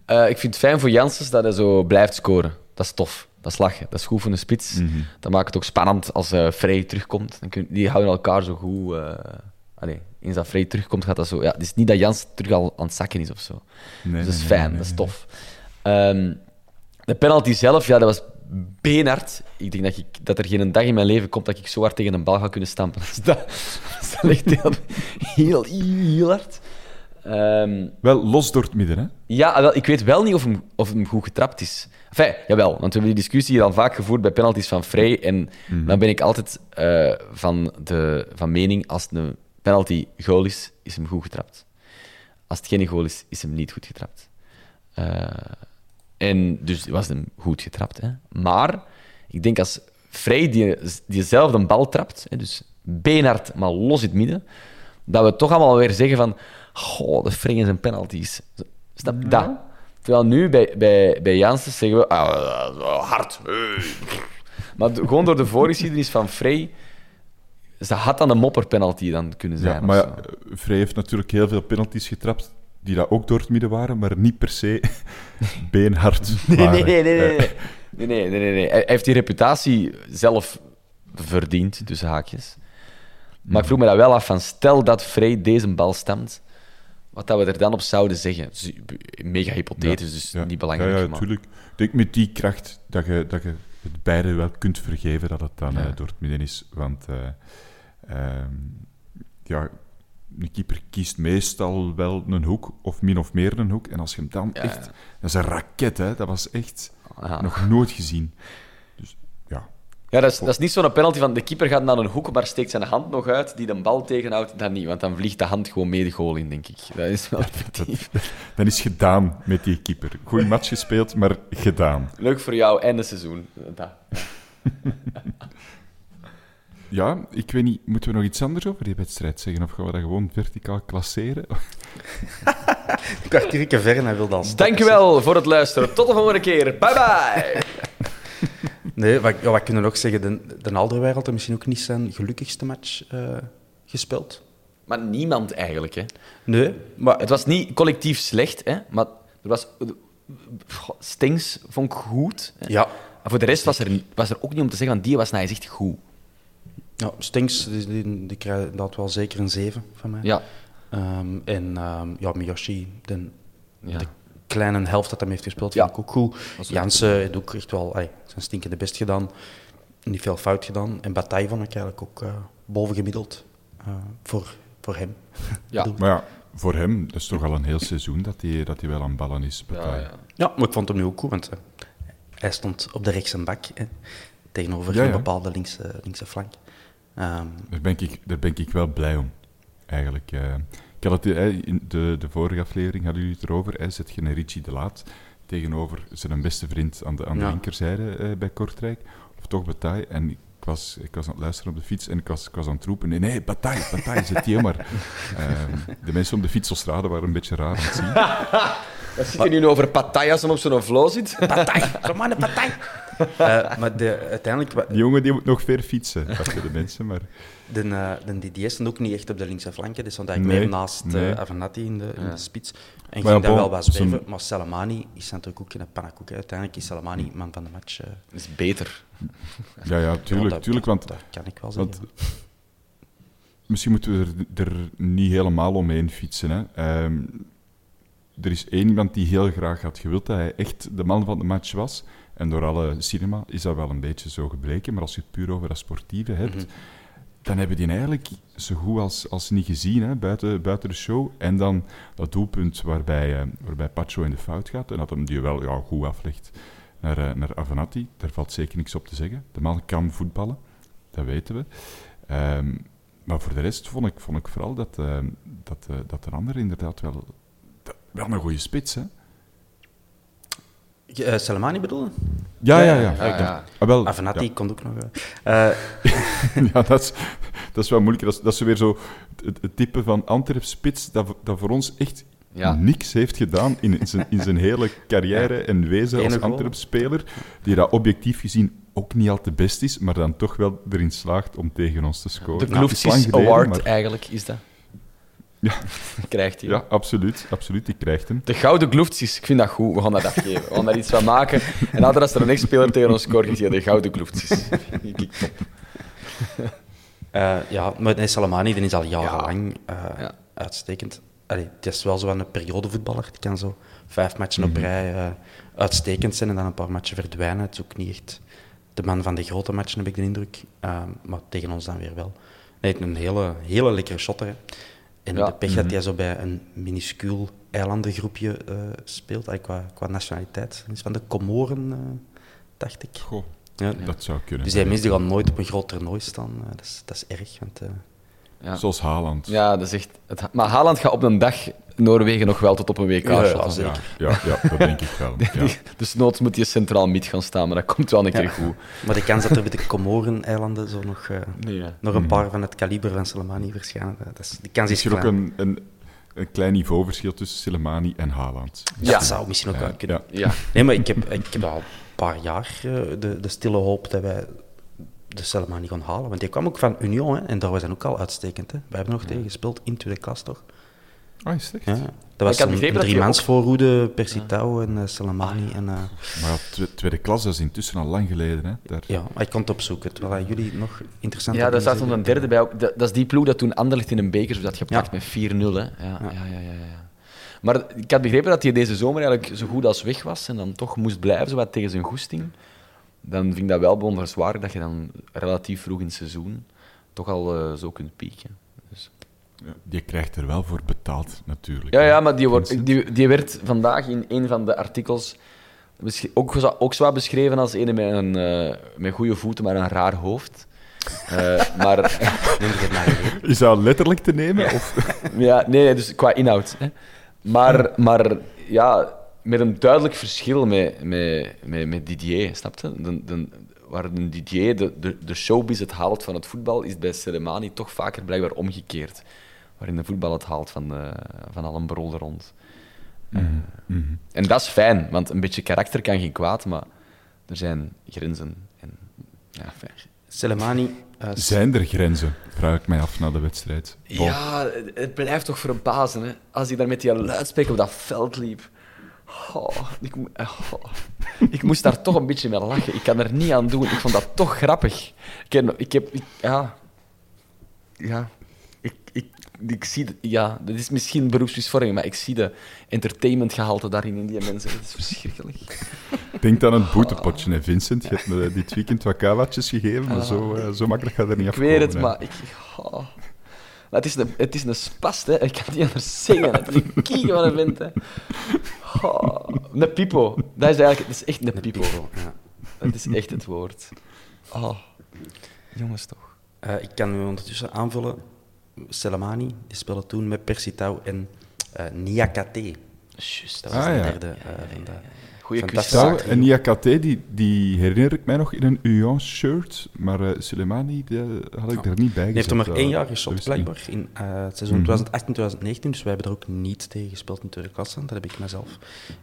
Eh, ik vind het fijn voor Janssens dat hij zo blijft scoren. Dat is tof. Dat is lachen. Dat is goed voor een spits. Mhm. Dat maakt het ook spannend als Frey terugkomt. Dan kun, die houden elkaar zo goed. allee, eens dat Frey terugkomt, gaat dat zo. Ja, het is niet dat Jans terug al aan het zakken is of zo. Nee, dus dat is fijn, nee, nee, dat is tof. Ehm, de penalty zelf, ja, dat was beenhard. Ik denk dat, ik, dat er geen dag in mijn leven komt dat ik zo hard tegen een bal ga kunnen stampen. Dus dat, dat is echt heel, heel, heel hard. Ehm, Wel, los door het midden, hè? ja, wel, ik weet wel niet of hem, of hem goed getrapt is. Enfin, jawel, want we hebben die discussie hier al vaak gevoerd bij penalties van Frey. En dan ben ik altijd eh, van, de, van mening, als het een penalty goal is, is hem goed getrapt. Als het geen goal is, is hem niet goed getrapt. Eh, en dus was hem goed getrapt. Hè. Maar ik denk als Frey die, diezelfde bal trapt, hè, dus beenhard, maar los in het midden, dat we toch allemaal weer zeggen van goh, de Frey en zijn penalties. Snap je dat? Terwijl nu bij, bij, bij Janssen zeggen we ah, ah, hard. hey. Maar gewoon door de voorgeschiedenis van Frey, ze had dan een mopperpenalty dan kunnen zijn. Ja, maar ja, Frey heeft natuurlijk heel veel penalties getrapt die dat ook door het midden waren, maar niet per se beenhard Nee, waren. nee, nee, nee, nee. Eh, nee, nee, nee, nee, nee. Hij heeft die reputatie zelf verdiend, tussen haakjes. Maar ik vroeg me dat wel af van, stel dat Frey deze bal stemt, wat dat we er dan op zouden zeggen. Dus, mega hypothetisch, dus ja. niet belangrijk. Ja, ja, natuurlijk. Ik denk met die kracht dat je, dat je het beide wel kunt vergeven dat het dan Ja. eh, door het midden is. Want eh, ehm, ja, een keeper kiest meestal wel een hoek, of min of meer een hoek. En als je hem dan Ja, echt... Dat is een raket, hè. Dat was echt Ja. nog nooit gezien. Dus ja, Ja, dat is, dat is niet zo'n penalty van de keeper gaat naar een hoek, maar steekt zijn hand nog uit die de bal tegenhoudt. Dat niet, want dan vliegt de hand gewoon mee de goal in, denk ik. Dat is wel effectief. dan is gedaan met die keeper. Goeie match gespeeld, maar gedaan. Leuk voor jou, einde seizoen. Dat. Ja, ik weet niet, moeten we nog iets anders over die wedstrijd zeggen? Of gaan we dat gewoon verticaal klasseren? Kwartiertje ver en hij wil dan stoppen. Dankjewel voor het luisteren. Tot de volgende keer. Bye bye. Nee, wat, ja, wat kunnen we nog zeggen? De, de Alderweireld heeft misschien ook niet zijn gelukkigste match eh, gespeeld. Maar niemand eigenlijk, hè. Nee, maar Het was niet collectief slecht, hè. Maar er was... Stings vond ik goed. hè. ja, Maar voor de rest was er, was er ook niet om te zeggen, van die was nou echt goed. Ja Stinks die, die, die krijgt dat wel zeker een 7 van mij. Ja. Ehm, en ehm, ja, Miyoshi, de, Ja. de kleine helft dat hij heeft gespeeld, Ja. vind ik ook goed. Jansen heeft ook echt wel ay, zijn stinkende best gedaan. Niet veel fout gedaan. En Bataille vond ik eigenlijk ook eh bovengemiddeld eh, voor, voor hem. Ja. Maar ja, voor hem, dat is toch al een heel seizoen dat hij, dat hij wel aan ballen is. Ja, Bataille. ja. Ja, maar ik vond hem nu ook goed, want eh, hij stond op de rechtse bak hè, tegenover Ja, een ja. bepaalde linkse, linkse flank. Ehm, Daar, ben ik, daar ben ik wel blij om, eigenlijk. eh. ik had het, eh, in de, de vorige aflevering hadden jullie het erover. Hè, zet je een Richie de Laat tegenover zijn beste vriend aan de, aan de Ja. linkerzijde eh, bij Kortrijk. Of toch Bataille. En ik was, ik was aan het luisteren op de fiets en ik was, ik was aan het roepen. Nee, nee, Bataille, Bataille, zet die maar. Ehm, de mensen op de fietsstraden waren een beetje raar aan het zien. Wat zit je nu over Pattayas en op zo'n vlo zit? partij, romane partij. Eh, maar de, uiteindelijk, Die jongen die moet nog ver fietsen, dachten de mensen. Maar de, eh, de DDS stond ook niet echt op de linkse flank. hè. Die stond eigenlijk Nee, meer naast nee. eh Avenatti in de, in de spits. En Maar ging daar wel wat zweven. Maar Salamani is natuurlijk ook een pannenkoek. hè. Uiteindelijk is Salamani man van de match. Dat is beter. ja, ja, Ja, tuurlijk, dat- tuurlijk want Dat kan ik wel Want zeggen. misschien moeten we er, er niet helemaal omheen fietsen. Hè. Ehm, er is één iemand die heel graag had gewild dat hij echt de man van de match was. En door alle cinema is dat wel een beetje zo gebleken. Maar als je het puur over dat sportieve hebt, Mhm. dan hebben die eigenlijk zo goed als, als niet gezien hè, buiten, buiten de show. En dan dat doelpunt waarbij, eh, waarbij Pacho in de fout gaat. En dat hem die wel ja, goed aflegt naar, eh, naar Avenatti. Daar valt zeker niks op te zeggen. De man kan voetballen, dat weten we. Ehm, maar voor de rest vond ik, vond ik vooral dat, eh, dat, dat de ander inderdaad wel, wel een goede spits. Hè? Eh, Salamani bedoelde? Ja, ja, ja. ja, ja. Ah, wel, Avenatti ja. komt ook nog. eh. Eh, ja, dat is, dat is wel moeilijk. Dat is, dat is weer zo het, het type van Antwerp spits dat, voor- dat voor ons echt Ja. niks heeft gedaan in zijn, in zijn hele carrière en wezen als. Antwerp-speler. Die dat objectief gezien ook niet al te best is, maar dan toch wel erin slaagt om tegen ons te scoren. De Nou, Kloefsis Award maar- eigenlijk is dat. Ja, Krijgt hij. ja absoluut, absoluut. Die krijgt hem. De gouden gloeftjes, ik vind dat goed. We gaan dat afgeven. We gaan daar iets van maken. En later als er een ex-speler tegen ons scoort, is hij de gouden gloeftjes. Top. Eh, ja, maar nee, Salamani die is al jarenlang eh, Ja. uitstekend. Allee, het is wel zo een periodevoetballer. Die kan zo vijf matchen Mhm. op rij eh, uitstekend zijn en dan een paar matchen verdwijnen. Het is ook niet echt de man van de grote matchen, heb ik de indruk. Eh, maar tegen ons dan weer wel. Nee, een hele, hele lekkere shotter. hè. En Ja. de pech dat hij zo bij een minuscuul eilandengroepje eh, speelt, allee, qua, qua nationaliteit. Hij is van de Comoren, eh, dacht ik. Goh, Ja. dat zou kunnen. Dus die mensen die gaan nooit op een groot toernooi staan. Eh, dat, is, dat is erg, want... eh, Ja. Zoals Haaland. Ja, dat is echt... Het, maar Haaland gaat op een dag Noorwegen nog wel tot op een WK Ja, ja. Ja, ja, ja, dat denk ik wel. Ja. Dus noods moet je centraal mid gaan staan, maar dat komt wel een keer goed. Maar de kans dat er bij de Comoren-eilanden zo nog, eh, Nee, nog een paar van het kaliber van Soleimani verschijnen, dat is, die kans is Misschien ook een, een, een klein niveauverschil tussen Soleimani en Haaland. Ja, Ja. dat zou misschien ook wel kunnen. Ja. Nee, maar ik heb, ik heb al een paar jaar eh, de, de stille hoop dat wij de Soleimani gaan halen. Want die kwam ook van Union, hè, en daar was hij ook al uitstekend. Hè. Wij hebben nog tegen gespeeld in tweede klas, toch? Ah, is echt? Ja. Dat was had een, dat je driemansvoorhoede, Persitao en uh, Soleimani. En, eh, Maar ja, twe- tweede klas, dat is intussen al lang geleden. Hè. Daar... ja, maar ik kon het opzoeken, terwijl jullie nog interessant Ja, daar staat nog een derde bij. Ook. Dat, dat is die ploeg dat toen Anderlecht in een beker had gepakt Ja. met 4-0. Hè. Ja, ja. Ja, ja, ja, ja. Maar ik had begrepen dat hij deze zomer eigenlijk zo goed als weg was en dan toch moest blijven, zo wat tegen zijn goesting. Dan vind ik dat wel bewonderenswaardig dat je dan relatief vroeg in het seizoen toch al eh, zo kunt pieken. Die krijgt er wel voor betaald, natuurlijk. Ja, ja, maar die, wordt, die, die werd vandaag in een van de artikels ook, zo- ook zwaar beschreven als een met, een, eh, met goede voeten, maar een raar hoofd. Eh, maar je. Is dat letterlijk te nemen? Of... Ja, nee, dus qua inhoud. Hè. Maar, maar ja, met een duidelijk verschil met, met, met, met Didier, snap je? De, de, waar Didier de, de, de showbiz het haalt van het voetbal, is bij Soleimani toch vaker blijkbaar omgekeerd. Waarin de voetbal het haalt van, de, van al een brol er rond. Mhm, En dat is fijn, want een beetje karakter kan geen kwaad, maar er zijn grenzen. En, ja, fijn. Soleimani... eh, Zijn er grenzen? Vraag ik mij af na de wedstrijd. Ja, het- blijft toch verbazen, hè. Als hij daar met die luidspreker op dat veld liep. Oh, ik, oh. ik moest daar toch een beetje mee lachen. Ik kan er niet aan doen. Ik vond dat toch grappig. Ik heb... Ik heb ik- ja... Ja... Ik, ik, ik zie... de- ja, dat is misschien beroepsmisvorming, maar ik zie de entertainmentgehalte daarin in die mensen. Dat is verschrikkelijk. Denk aan een boetepotje, hè, Vincent. Je hebt me dit weekend wat kawatjes gegeven, maar zo, eh, zo makkelijk gaat er niet Ik afkomen. weet het, hè. maar ik... oh. Maar het is een, het is een spast, hè. Ik kan het niet anders zeggen. Het is een kieken van een vent, hè. Oh, een pipo. Dat is eigenlijk... Dat is echt een pipo. Pipo, ja. Dat is echt het woord. Oh. Jongens, toch. Eh, ik kan u ondertussen aanvullen. Soleimani, die speelde toen met Persitao en eh Niakate. Juist. Dat was Ah, de ja. derde eh, van de... Goeie zaak. en Niakate, die, die herinner ik mij nog in een Union-shirt, maar eh Soleimani die had ik er niet bij Die heeft er gezet, maar één jaar niet. blijkbaar, in eh, het seizoen Mhm. 2018-2019. Dus wij hebben er ook niet tegen gespeeld in tweede klasse. Dat heb ik mezelf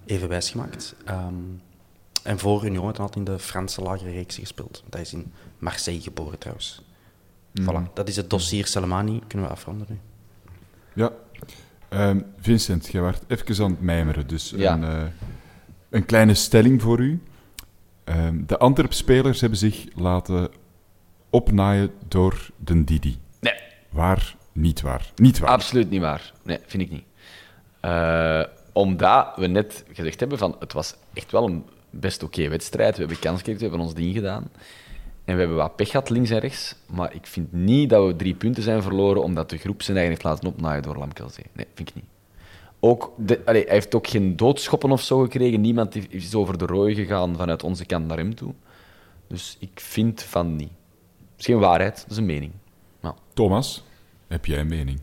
even wijsgemaakt. Ehm en voor Union had hij in de Franse lagere reeks gespeeld. Want hij is in Marseille geboren, trouwens. Mhm. Voilà, dat is het dossier Soleimani. Kunnen we afronden nu. Ja. Ehm, Vincent, jij werd even aan het mijmeren, dus Ja. een, eh, een kleine stelling voor u. Ehm, de Antwerp-spelers hebben zich laten opnaaien door de Didi. Nee. Waar? Niet waar. Niet waar. Absoluut niet waar. Nee, vind ik niet. Eh, omdat we net gezegd hebben van het was echt wel een best oké wedstrijd. We hebben kans gekregen, we hebben ons ding gedaan. En we hebben wat pech gehad links en rechts. Maar ik vind niet dat we drie punten zijn verloren omdat de groep zijn eigen heeft laten opnaaien door Lamkelzee. Nee, vind ik niet. Ook de, allee, hij heeft ook geen doodschoppen of zo gekregen. Niemand is- over de rooi gegaan vanuit onze kant naar hem toe. Dus ik vind van niet. Het is geen waarheid, dat is een mening. Ja. Thomas, heb jij een mening?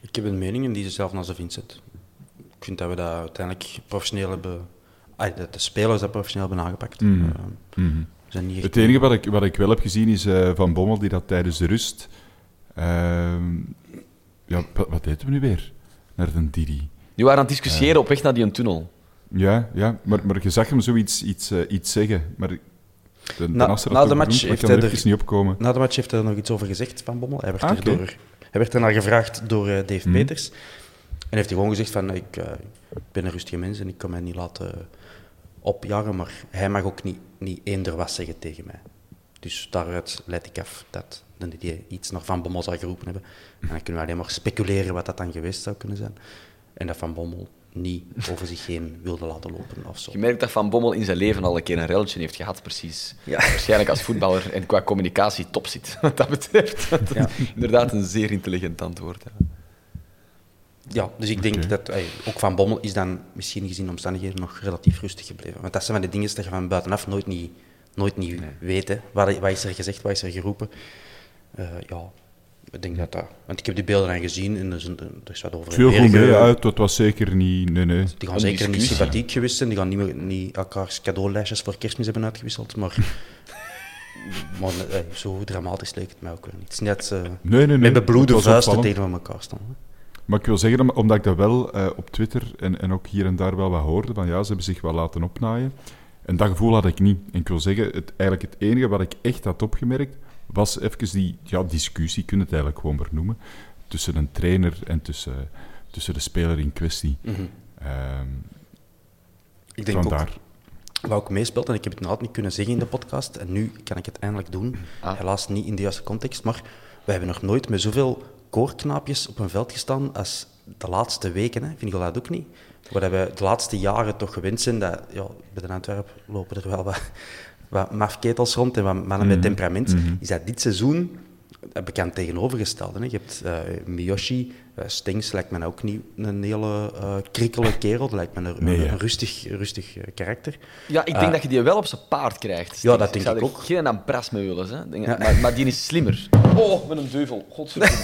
Ik heb een mening en die is hetzelfde als de Vincent. Ik vind dat we dat uiteindelijk professioneel hebben... Ah, dat de spelers dat professioneel hebben aangepakt. We zijn niet echt- Het enige wat ik, wat ik wel heb gezien is eh, Van Bommel die dat tijdens de rust... ehm, ja, wat, wat deden we nu weer? Naar de Didi. Die waren aan het discussiëren op weg naar die tunnel. Ja, ja maar, maar je zag hem zoiets iets, eh, iets zeggen. Maar de, Na- de match heeft er hij er- niet opkomen. Na de match heeft hij er nog iets over gezegd van Bommel. Hij werd Ah, Hij werd daarna gevraagd door eh, Dave Peters. En heeft hij gewoon gezegd van, ik, eh, ik ben een rustige mens en ik kan mij niet laten opjagen, maar hij mag ook niet, niet eender was zeggen tegen mij. Dus daaruit leid ik af dat die iets naar Van Bommel zou geroepen hebben. En dan kunnen we alleen maar speculeren wat dat dan geweest zou kunnen zijn. En dat Van Bommel niet over zich heen wilde laten lopen of zo. Je merkt dat Van Bommel in zijn leven al een keer een relletje heeft gehad, precies. Waarschijnlijk als voetballer en qua communicatie top zit, wat dat betreft. Ja. Inderdaad een zeer intelligent antwoord. hè. Ja, dus ik denk dat ey, ook Van Bommel is dan misschien gezien de omstandigheden nog relatief rustig gebleven. Want dat zijn van de dingen dat je van buitenaf nooit niet, nooit niet weet. Hè. Wat, wat is er gezegd, wat is er geroepen? Eh, ja, ik denk dat dat... Want ik heb die beelden dan gezien en er is, een- er is wat over Veel goed mee uit, dat was zeker niet... Nee, nee. Die gaan zeker niet sympathiek geweest zijn. Die gaan niet, meer- niet elkaars cadeaulijstjes voor kerstmis hebben uitgewisseld. Maar, maar zo dramatisch leek het mij ook weer niet. Het is net eh, Nee, nee, nee. met bebloede vuisten opvallend. tegenover elkaar staan. hè. Maar ik wil zeggen, om- omdat ik dat wel eh, op Twitter en, en ook hier en daar wel wat hoorde, van ja, ze hebben zich wel laten opnaaien. En dat gevoel had ik niet. En ik wil zeggen, het, eigenlijk het enige wat ik echt had opgemerkt, was even die ja, discussie, kun je het eigenlijk gewoon maar noemen, tussen een trainer en tussen, tussen de speler in kwestie. Ehm, Ik denk ook, vandaar. wat ook meespeelt, en ik heb het inderdaad niet kunnen zeggen in de podcast, en nu kan ik het eindelijk doen, Ah. helaas niet in de juiste context, maar we hebben nog nooit met zoveel koorknaapjes op een veld gestaan als de laatste weken. Hè. Vind je dat ook niet? Wat we de laatste jaren toch gewend zijn, dat ja, bij de Antwerpen lopen er wel wat, wat mafketels rond en wat mannen met temperament, is dat dit seizoen heb ik aan het tegenovergestelde. Hè. Je hebt eh Miyoshi, eh Stings lijkt me ook niet een hele eh krikkele kerel, dat lijkt me een, Nee, een, hè. een rustig, rustig eh, karakter. Ja, ik denk dat je die wel op zijn paard krijgt. Ja, dat denk zou ik er ook. geen aan pras mee willen. Hè. Denk- Ja. Maar, maar die is slimmer. Oh, met een duivel. Godverdomme.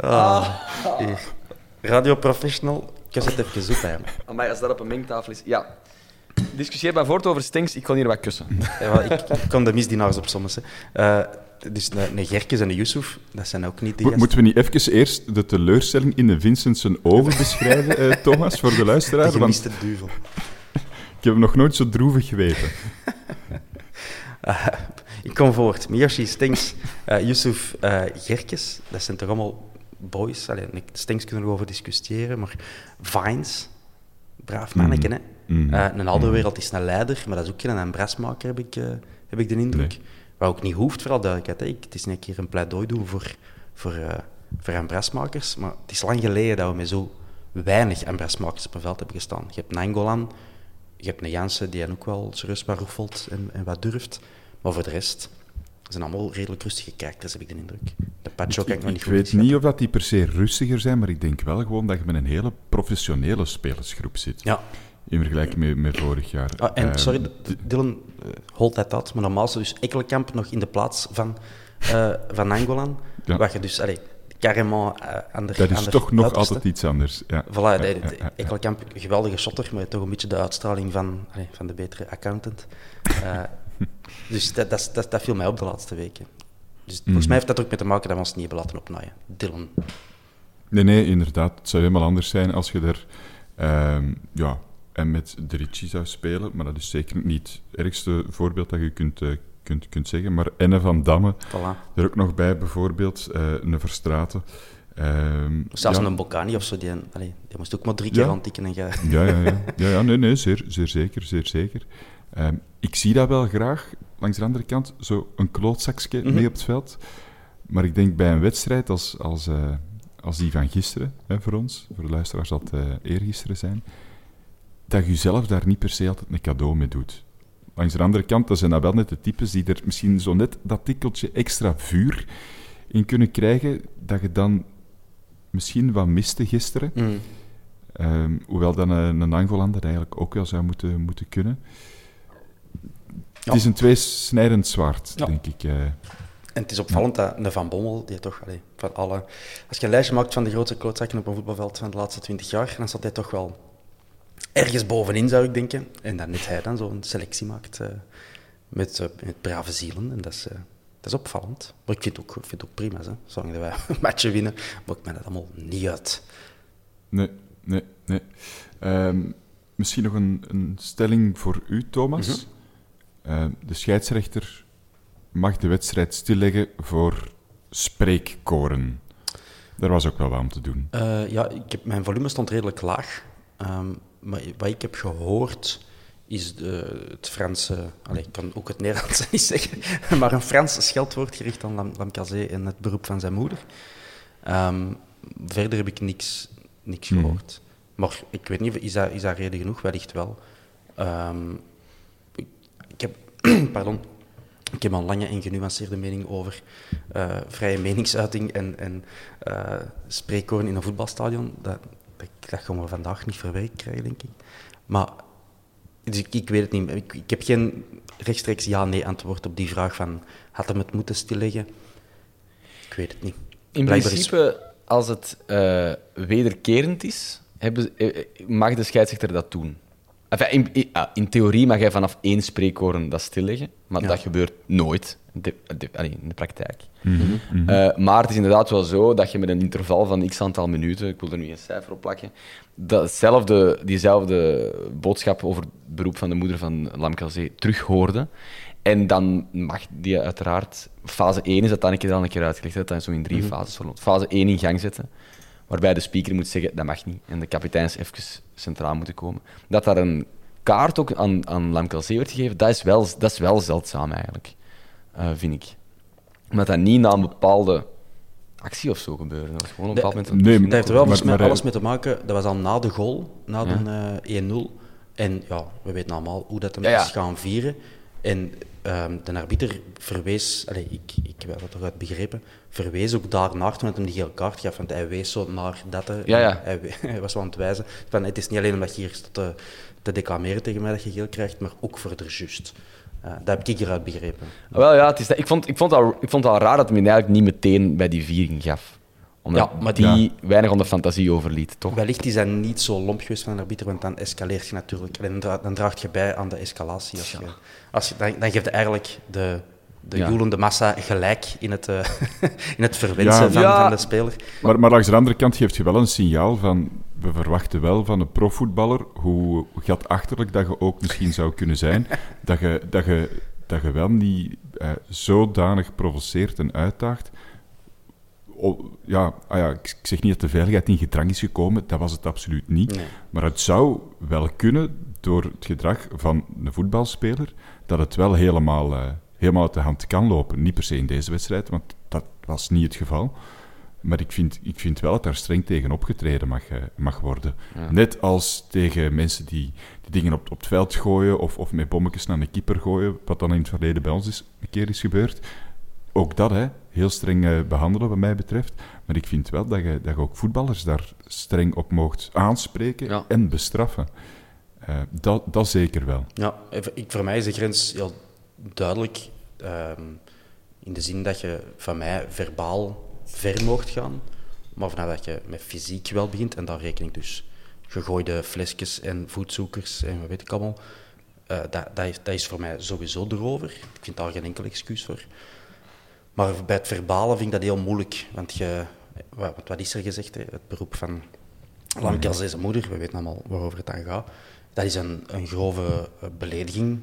Hier. Radio Professional, ik het even hè. Maar als dat op een mengtafel is... Ja. Discussieer maar voort over Stinks. Ik kon hier wat kussen. Ja, ik, ik kom de misdienaars op soms. Hè. Eh, dus een, een Gerkes en een Yusuf, dat zijn ook niet die Mo- gasten. Moeten we niet even eerst de teleurstelling in de Vincent zijn ogen beschrijven, eh, Thomas, voor de luisteraar? De Want gemiste duivel. ik heb hem nog nooit zo droevig geweten. Eh, ik kom voort. Miyoshi, Stinks, eh Yusuf, eh Gerkes, dat zijn toch allemaal boys. Allee, Stinks kunnen we over discussiëren, maar Vines, braaf manneke, hè. Mhm. Eh, een andere wereld is een leider, maar dat is ook geen een brasmaker, heb ik, eh, heb ik de indruk. Nee. Wat ook niet hoeft, vooral duidelijkheid. Ik, het is niet een keer een pleidooi doen voor, voor, eh voor ambrasmakers, maar het is lang geleden dat we met zo weinig ambrasmakers op een veld hebben gestaan. Je hebt Nangolan, je hebt een Jansen die ook wel serieus wat roefelt en, en wat durft, maar voor de rest zijn allemaal redelijk rustige karakters, heb ik de indruk. De Pacho kan ik nog niet Ik goed weet niet of dat die per se rustiger zijn, maar ik denk wel gewoon dat je met een hele professionele spelersgroep zit. Ja, In vergelijking met, met vorig jaar. Ah, en Ehm, sorry, Dylan, eh, hold that out. Maar normaal is dus Ekkelenkamp nog in de plaats van, eh van Nangolan. Ja. Wat je dus, allee, carrément eh, aan de dat is toch nog uiterste. altijd iets anders. Ja. Voilà, Ja, ja. Ekkelenkamp, geweldige shotter, maar toch een beetje de uitstraling van, allee, van de betere accountant. Eh, dus dat, dat, dat, dat viel mij op de laatste weken. Dus Mhm. volgens mij heeft dat ook mee te maken dat we ons niet hebben laten opnaaien. Dylan. Nee, nee, inderdaad. Het zou helemaal anders zijn als je er... ehm, ja, en met de Ricci zou spelen, maar dat is zeker niet het ergste voorbeeld dat je kunt, eh, kunt, kunt zeggen. Maar Enne van Damme, Voilà. er ook nog bij bijvoorbeeld, eh een Verstraten. Ehm, Zelfs ja, een Bocani of zo, die, allee, die moest ook maar drie keer Ja. aantikken en. Ja, ja, ja. ja, ja nee, nee, zeer, zeer zeker, zeer zeker. Ehm, ik zie dat wel graag, langs de andere kant, zo een klootzakje Mhm. mee op het veld. Maar ik denk bij een wedstrijd als, als, eh, als die van gisteren, hè, voor ons, voor de luisteraars het eh, eergisteren zijn, dat je zelf daar niet per se altijd een cadeau mee doet. Langs de andere kant, dat zijn dat wel net de types die er misschien zo net dat tikkeltje extra vuur in kunnen krijgen, dat je dan misschien wat miste gisteren. Mm. Ehm, hoewel dan een, een Angolan dat eigenlijk ook wel zou moeten, moeten kunnen. Het is een tweesnijdend zwaard, Ja. denk ik. eh. En het is opvallend dat de Van Bommel, die toch, allee, van alle... Als je een lijstje maakt van de grootste klootzakken op een voetbalveld van de laatste twintig jaar, dan staat hij toch wel ergens bovenin, zou ik denken. En dat net hij dan zo'n selectie maakt eh, met, eh, met brave zielen. En dat is, eh, dat is opvallend. Maar ik vind het ook, ik vind het ook prima, hè. zolang dat wij een matchje winnen, maakt mij dat allemaal niet uit. Nee, nee, nee. Ehm, misschien nog een, een stelling voor u, Thomas. Mhm. Ehm, de scheidsrechter mag de wedstrijd stilleggen voor spreekkoren. Daar was ook wel wat om te doen. Ja, ik heb, mijn volume stond redelijk laag. Ehm, maar wat ik heb gehoord is de, het Franse... Allez, ik kan ook het Nederlands niet zeggen, maar een Frans scheldwoord gericht aan Lam, Lamcazé en het beroep van zijn moeder. Ehm, verder heb ik niks, niks Mhm. gehoord. Maar ik weet niet, is dat, is dat reden genoeg? Wellicht wel. Ehm, ik, ik heb... pardon. Ik heb een lange en genuanceerde mening over eh, vrije meningsuiting en, en eh, spreekkoren in een voetbalstadion. Dat, dat, dat gaan we vandaag niet verwerkt krijgen, denk ik. Maar dus ik, ik weet het niet. Ik, ik heb geen rechtstreeks ja-nee antwoord op die vraag van had hem het moeten stilleggen? Ik weet het niet. In Blijkbaar is- principe, als het eh, wederkerend is, hebben, eh, eh, mag de scheidsrechter dat doen. Enfin, in, in, ah, in theorie mag hij vanaf één spreekkoren dat stilleggen, maar Ja. dat gebeurt nooit de, de- allee, in de praktijk. Eh, maar het is inderdaad wel zo dat je met een interval van x aantal minuten, ik wil er nu een cijfer op plakken, datzelfde, diezelfde boodschap over het beroep van de moeder van Lamkelzee terug hoorde. En dan mag die uiteraard, fase 1 is dat dan een keer al een keer uitgelegd, dat dat zo in drie fases verloopt. Fase 1 in gang zetten, waarbij de speaker moet zeggen dat mag niet. En de kapiteins even centraal moeten komen. Dat daar een kaart ook aan, aan Lamkelzee werd gegeven, dat is wel, dat is wel zeldzaam eigenlijk, eh, vind ik. Omdat dat niet na een bepaalde actie of zo gebeurde. Dat was gewoon op een bepaald moment... Nee, Dat heeft er wel maar- eh, alles mee te maken. Dat was al na de goal, na de eh, 1-0. En ja, we weten allemaal hoe dat hem Ja, ja. is gaan vieren. En ehm, de arbiter verwees, allez, ik, ik heb dat eruit begrepen, verwees ook daarnaar toen hij hem die gele kaart gaf. Want hij wees zo naar dat. Ja, ja. Hij, was wel aan het wijzen. Van, het is niet alleen omdat je hier staat te, te declameren tegen mij dat je geel krijgt, maar ook voor de just. Eh, dat heb ik eruit begrepen. Wel ja, het is dat. Ik, vond, ik, vond al, ik vond het al raar dat hij hem eigenlijk niet meteen bij die viering gaf. Omdat Ja, maar die weinig aan de fantasie overliet, toch? Wellicht is dat niet zo lomp geweest van een arbiter, want dan escaleert je natuurlijk. En dan draagt je bij aan de escalatie. Als je, als je, dan, dan geeft je eigenlijk de, de Ja. joelende massa gelijk in het, eh, in het verwensen Ja. van, Ja. van de speler. Maar, maar langs de andere kant geeft je wel een signaal van... We verwachten wel van een profvoetballer, hoe gatachterlijk dat je ook misschien zou kunnen zijn, dat je, dat je, dat je wel niet eh, zodanig provoceert en uitdaagt. O- ja, ah ja, ik ik zeg niet dat de veiligheid in gedrang is gekomen, dat was het absoluut niet. Nee. Maar het zou wel kunnen, door het gedrag van een voetbalspeler, dat het wel helemaal, eh, helemaal uit de hand kan lopen. Niet per se in deze wedstrijd, want dat was niet het geval. Maar ik vind, ik vind wel dat daar streng tegen opgetreden mag, eh, mag worden. Net als tegen mensen die, die dingen op, op het veld gooien of, of met bommetjes naar een keeper gooien, wat dan in het verleden bij ons is, een keer is gebeurd. Ook dat, hè, heel streng eh, behandelen wat mij betreft. Maar ik vind wel dat je, dat je ook voetballers daar streng op moogt aanspreken Ja. en bestraffen. Eh, dat, dat zeker wel. Ja, even- ik, voor mij is de grens heel duidelijk. ehm, in de zin dat je van mij verbaal ver mocht gaan, maar vanaf dat je met fysiek wel begint, en daar reken ik dus gegooide flesjes en voetzoekers en wat weet ik allemaal, eh, dat, dat, is, dat is voor mij sowieso erover. Ik vind daar geen enkel excuus voor. Maar bij het verbale vind ik dat heel moeilijk, want je, wat, wat is er gezegd? Hè? Het beroep van Lamke zijn moeder, we weten allemaal waarover het dan gaat. Dat is een, een grove eh, belediging,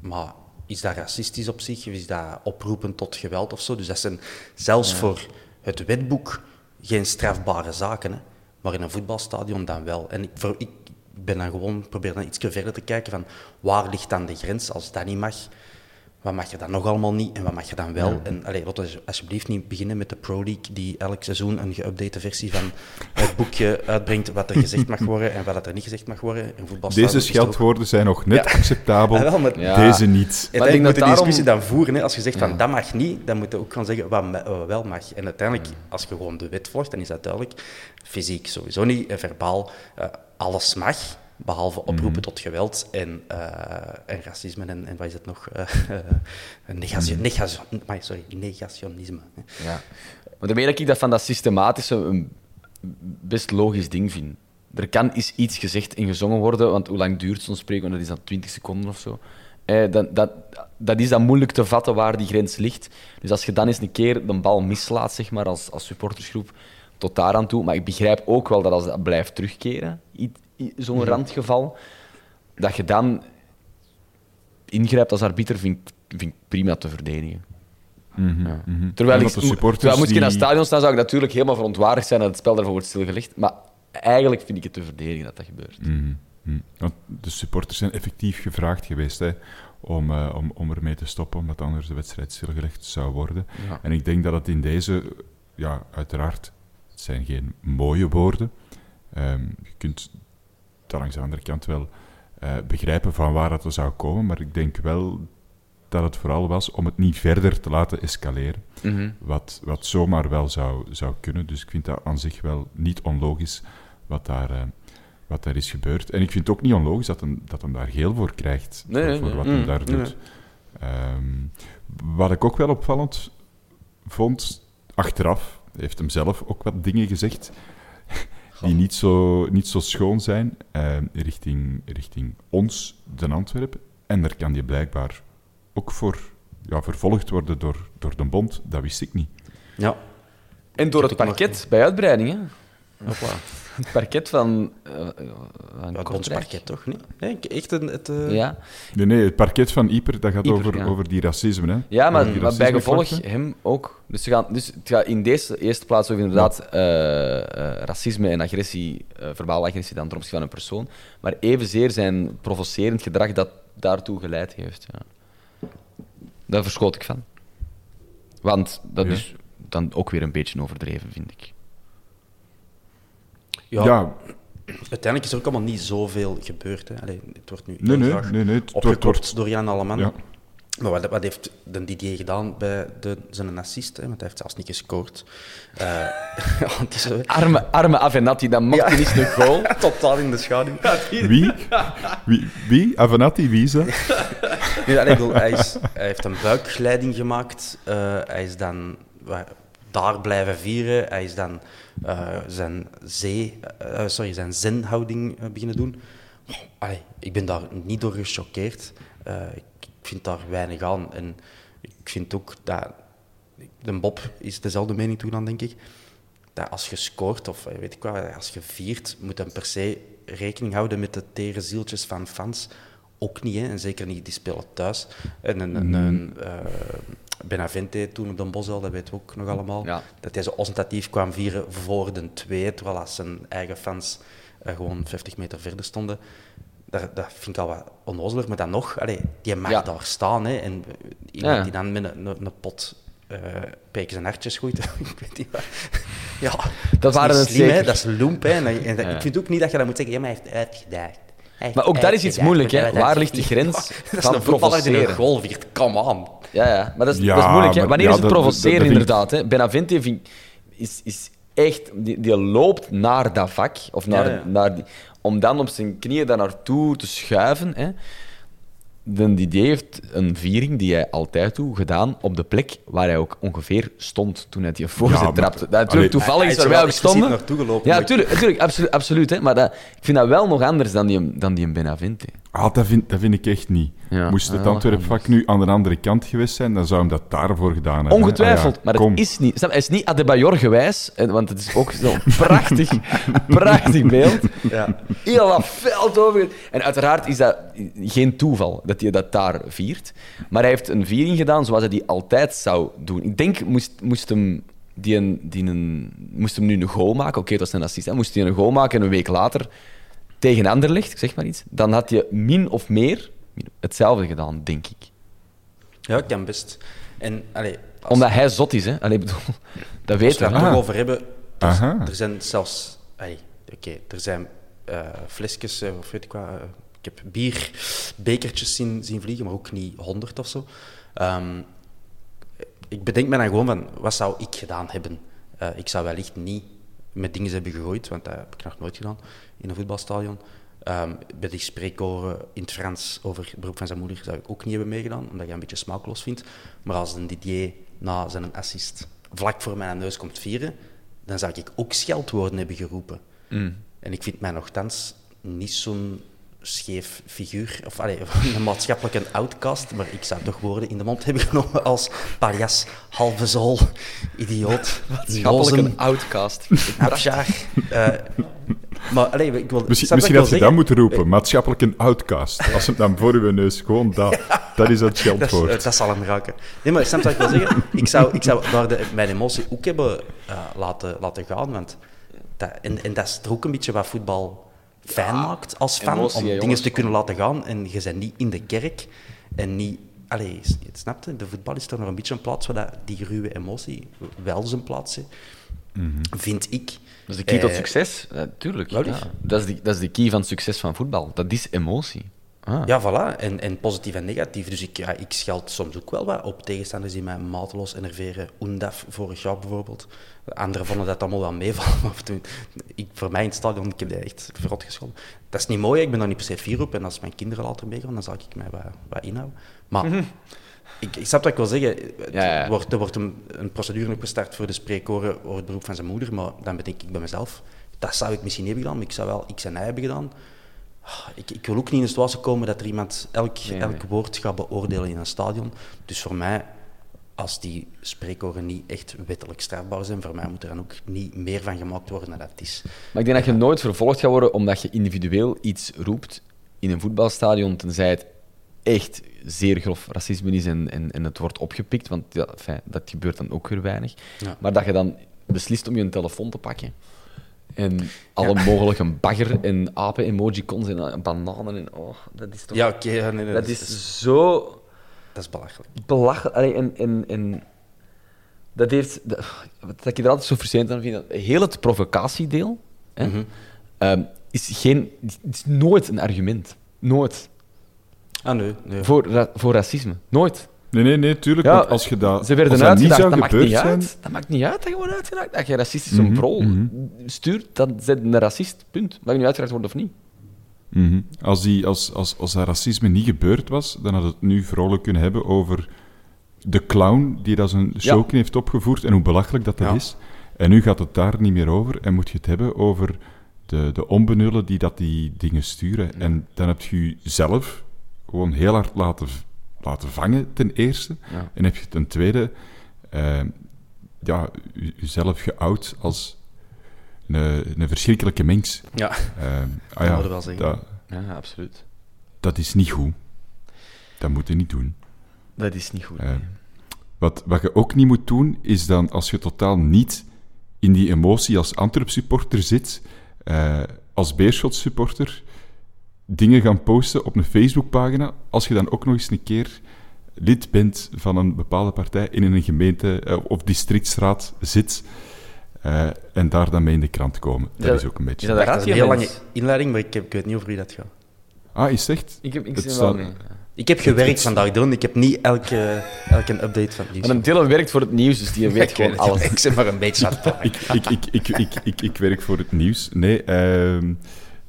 maar is dat racistisch op zich? Of is dat oproepen tot geweld of zo? Dus dat zijn zelfs voor het wetboek geen strafbare zaken, hè? maar in een voetbalstadion dan wel. En ik, voor, ik ben dan gewoon, probeer dan iets verder te kijken van waar ligt dan de grens als dat niet mag? Wat mag je dan nog allemaal niet en wat mag je dan wel? En allee, laten we alsjeblieft niet beginnen met de Pro League, die elk seizoen een geüpdate versie van het boekje uitbrengt wat er gezegd mag worden en wat er niet gezegd mag worden. In voetbalstadion Deze scheldwoorden zijn nog net Ja. acceptabel, Ah, wel, maar- Ja. deze niet. ik Uiteindelijk denk moet die daarom- discussie dan voeren. Hè. Als je zegt van Ja. dat mag niet, dan moet je ook gaan zeggen wat, wat wel mag. En uiteindelijk, als je gewoon de wet volgt, dan is dat duidelijk. Fysiek sowieso niet, en verbaal, eh, alles mag. Behalve oproepen Mhm. tot geweld en, eh, en racisme en, en wat is het nog? Eh, eh, negatio- Mhm. sorry, negationisme. Ja. Maar daarmee dat ik dat van dat systematische een best logisch ding vind. Er kan eens iets gezegd en gezongen worden, want hoe lang duurt zo'n spreek? Want dat is dan 20 seconden of zo. Eh, dat, dat, dat is dan moeilijk te vatten waar die grens ligt. Dus als je dan eens een keer de bal mislaat, zeg maar, als, als supportersgroep, tot daar aan toe. Maar ik begrijp ook wel dat als dat blijft terugkeren, zo'n randgeval, dat je dan ingrijpt als arbiter, vind, ik- vind ik prima te verdedigen. Ja. Mhm. Terwijl, ik, dat de supporters terwijl moest ik in die- stadion staan, zou ik natuurlijk helemaal verontwaardigd zijn dat het spel daarvoor wordt stilgelegd. Maar eigenlijk vind ik het te verdedigen dat dat gebeurt. Mhm, mhm. Want de supporters zijn effectief gevraagd geweest hè, om, eh, om, om ermee te stoppen, omdat anders de wedstrijd stilgelegd zou worden. Ja. En ik denk dat het in deze, ja, uiteraard, het zijn geen mooie woorden. Ehm, je kunt dat langs de andere kant wel eh, begrijpen van waar dat zou komen, maar ik denk wel dat het vooral was om het niet verder te laten escaleren. Mhm. Wat, wat zomaar wel zou, zou kunnen. Dus ik vind dat aan zich wel niet onlogisch wat daar, eh, wat daar is gebeurd. En ik vind het ook niet onlogisch dat hem, dat hem daar geel voor krijgt. Nee, voor, nee, voor nee. wat Mm, hij daar nee, doet. Ehm, wat ik ook wel opvallend vond, achteraf, heeft hem zelf ook wat dingen gezegd die niet zo, niet zo schoon zijn eh, richting, richting ons, de Antwerpen. En daar kan je blijkbaar ook voor ja, vervolgd worden door, door de bond. Dat wist ik niet. Ja. En door het parket bij uitbreiding. Hè? Hopla. Het parket van. eh, van Ja, bondsparket toch niet? Nee, echt een, het, eh, Ja, Nee, nee, het parket van Iper, dat gaat Ieper, over, ja. over die racisme. Hè? ja maar, Die maar bij gevolg hem ook. Dus, gaan, dus het gaat in deze eerste plaats over inderdaad eh, eh, racisme en agressie, eh verbale agressie dan ten opzichte van een persoon. Maar evenzeer zijn provocerend gedrag dat daartoe geleid heeft. Ja. Daar verschoot ik van. Want dat Ja. is dan ook weer een beetje overdreven, vind ik. Ja, Ja, Uiteindelijk is er ook allemaal niet zoveel gebeurd. Hè. Allee, het wordt nu Nee, heel nee, graag nee, nee, het wordt- door Jan Alleman. Ja. Maar wat, wat heeft de Didier gedaan bij de, zijn assist? Hè? Want hij heeft zelfs niet gescoord. Eh, ja. Arme, arme Avenatti, dat mocht hij niet een goal. Totaal in de schaduw. wie? Wie? wie? Avenatti, wie is dat? Nee, allee, ik bedoel, hij, is, hij heeft een buikglijding gemaakt. Eh, hij is dan daar blijven vieren. Hij is dan eh, zijn, zee, eh, sorry, zijn zenhouding eh, beginnen doen. Ik ben daar niet door gechoqueerd. Eh, ik vind daar weinig aan. En ik vind ook dat... De Bob is dezelfde mening toe dan, denk ik. Dat als je scoort, of eh, weet ik wat, als je viert, moet dan per se rekening houden met de tere zieltjes van fans. Ook niet, hè? en zeker niet, die spelen thuis. En een, een, een, eh, Benavente toen op de Bosel, dat weten we ook nog allemaal. Ja. Dat hij zo ostentatief kwam vieren voor de twee, terwijl als zijn eigen fans eh, gewoon 50 meter verder stonden. Dat, dat vind ik al wat onnozeler, maar dan nog, allee, die mag Ja. daar staan. Hè, en iemand Ja. die dan met een, een, een pot uh, pekens en hartjes gooit, ik weet niet wat. Ja, dat, waren is slim, hè, dat is loemp. Hè, en. Ik vind ook niet dat je dat moet zeggen, ja, maar hij heeft uitgedaagd. Maar ook dat is iets moeilijk, hè. Waar ligt de grens dat is van een voetballer die een provoceren? goal viert, come on. Ja, ja, maar dat is, Ja, dat is moeilijk. Hè? maar- Wanneer ja, is het dat- provoceren, dat inderdaad? Hè? Benavente vind, is, is echt... Die, die loopt naar dat vak, of naar, Ja, ja. Naar die, om dan op zijn knieën daar naartoe te schuiven. Hè? De Didier heeft een viering die hij altijd doet, gedaan op de plek waar hij ook ongeveer stond toen hij die voorzet Ja, trapte. Natuurlijk, toevallig is waar wij ook stonden. Ja, maar ik- tuurlijk, tuurlijk absoluut, absoluut hè? maar dat, ik vind dat wel nog anders dan die, dan die Benavente. Ah, dat, vind, dat vind ik echt niet. Ja. Moest het Antwerpvak nu aan de andere kant geweest zijn, dan zou hem dat daarvoor gedaan hebben. Ongetwijfeld, Ah ja, maar het is niet. snap Hij is niet Adebayor gewijs, want het is ook zo'n prachtig, prachtig beeld. Ja. Heel dat veld over. En uiteraard is dat geen toeval dat hij dat daar viert. Maar hij heeft een viering gedaan zoals hij die altijd zou doen. Ik denk, moest, moest hem. Die een, die een, moest hem nu een goal maken, oké, dat was een assist, hè, moest hij een goal maken en een week later tegen Anderlecht, ik zeg maar iets, dan had je min of meer hetzelfde gedaan, denk ik. Ja, ik kan best. En, allee, als Omdat hij zot is, hè? Allee, ik bedoel, dat als we weten het we. er Ah. toch over hebben, er, er zijn zelfs... Oké, er zijn eh, flesjes, eh, of weet ik wat... eh, ik heb bierbekertjes zien, zien vliegen, maar ook niet honderd of zo. Ehm, ik bedenk me dan gewoon van, wat zou ik gedaan hebben? Eh, ik zou wellicht niet met dingen hebben gegooid, want dat heb ik nog nooit gedaan in een voetbalstadion. Ehm, bij die spreekkoren in het Frans over het beroep van zijn moeder zou ik ook niet hebben meegedaan, omdat je een beetje smaakloos vindt. Maar als een Didier na zijn assist vlak voor mijn neus komt vieren, dan zou ik ook scheldwoorden hebben geroepen. En ik vind mij nogthans niet zo'n scheef figuur, of allee, een maatschappelijke outcast, maar ik zou toch woorden in de mond hebben genomen als parias, halve zool, idioot, een outcast. abjaar. Eh, maar allee, ik wil... Misschien, had je dat moeten roepen, maatschappelijk een outcast. Als hem dan voor uw neus, gewoon dat. Dat is het Dat, scheldwoord. dat zal hem raken. Nee, maar snap wat ik wil zeggen? Ik zou, ik zou daar de, mijn emotie ook hebben eh, laten, laten gaan. Want dat, en, en dat is toch ook een beetje wat voetbal fijn maakt als fan. emotie, om hè, dingen jongens. te kunnen laten gaan. En je bent niet in de kerk. En niet... Allee, s- snap je? De voetbal is toch nog een beetje een plaats waar dat, die ruwe emotie wel zijn plaats heeft. Vind ik. Dat is de key tot Eh, succes, natuurlijk. wel Ja. lief. Dat, is de, dat is de key van het succes van voetbal. Dat is emotie. Ah. Ja, voilà. En, en positief en negatief. Dus ik, ja, ik scheld soms ook wel wat op tegenstanders die mij mateloos enerveren. Undaf vorig jaar bijvoorbeeld. Anderen vonden dat allemaal wel meevallen. Maar toen, ik, voor mij in het stadion, ik heb dat echt verrot gescholden. Dat is niet mooi, ik ben daar niet per se fier op. En als mijn kinderen later meegaan, dan zal ik mij wat, wat inhouden. Maar ik, ik snap wat ik wil zeggen. Het Ja, ja. Wordt, er wordt een, een procedure opgestart voor de spreekkoren over het beroep van zijn moeder. Maar dan bedenk ik bij mezelf, dat zou ik misschien niet hebben gedaan. Maar ik zou wel X en Y hebben gedaan. Ik, ik wil ook niet in de situatie komen dat er iemand elk, Nee, elk nee. woord gaat beoordelen in een stadion. Dus voor mij, als die spreekoren niet echt wettelijk strafbaar zijn, voor mij moet er dan ook niet meer van gemaakt worden dan dat het is. Maar ik denk dat je nooit vervolgd gaat worden omdat je individueel iets roept in een voetbalstadion, tenzij het echt zeer grof racisme is en, en, en het wordt opgepikt, want ja, fijn, dat gebeurt dan ook weer weinig. Ja. Maar dat je dan beslist om je een telefoon te pakken en alle mogelijke bagger en apen-emojicons en eh, bananen en oh, dat is toch... Ja, oké. ja, nee, nee, dat is zo dat is belachelijk. belachelijk. Allee, en, en, en dat heeft... dat- Wat ik er altijd zo frustrerend aan vind, dat heel het provocatiedeel hè, Mhm. ehm, is, geen, is nooit een argument. Nooit. Ah, nee. nee. Voor, ra- voor racisme. Nooit. Nee, nee, nee, tuurlijk. Ja, want als je dat, Ze werden als dat niet zou Dat maakt gebeurd niet zijn... uit. Dat maakt niet uit dat je wordt uitgedaagd. Dat je racistisch een Mhm, prol mhm. stuurt, dan zit een racist. Punt. Mag je nu uitgedaagd worden of niet? Mhm. Als, die, als, als, als dat racisme niet gebeurd was, dan had het nu vrolijk kunnen hebben over de clown die dat zijn showken heeft opgevoerd en hoe belachelijk dat, dat Ja. is. En nu gaat het daar niet meer over en moet je het hebben over de, de onbenullen die dat die dingen sturen. En dan heb je jezelf gewoon heel hard laten, laten vangen, ten eerste. Ja. En heb je ten tweede eh, ja, je- jezelf geout als een, een verschrikkelijke mens. Ja, Eh, ah Dat ja, je wel zeggen. dat, Ja, absoluut. dat is niet goed. Dat moet je niet doen. Dat is niet goed. Eh, wat, wat je ook niet moet doen, is dan als je totaal niet in die emotie als Antwerp-supporter zit, eh, als Beerschot-supporter, dingen gaan posten op een Facebookpagina, als je dan ook nog eens een keer lid bent van een bepaalde partij in een gemeente eh, of districtsraad zit eh, en daar dan mee in de krant komen. Dat, dat- is ook een beetje... is dat is je een heel lange inleiding, maar ik, heb, ik weet niet over wie dat gaat. Ah, is echt? Ik heb, ik Het wel. Ik heb gewerkt vandaag, Dylan. Ik heb niet elke, elke update van het nieuws. Maar een Dylan werkt voor het nieuws, dus die weet gewoon alles. Ik zeg maar een beetje aan het ik, ik, ik, ik, ik, ik werk voor het nieuws. Nee, ehm,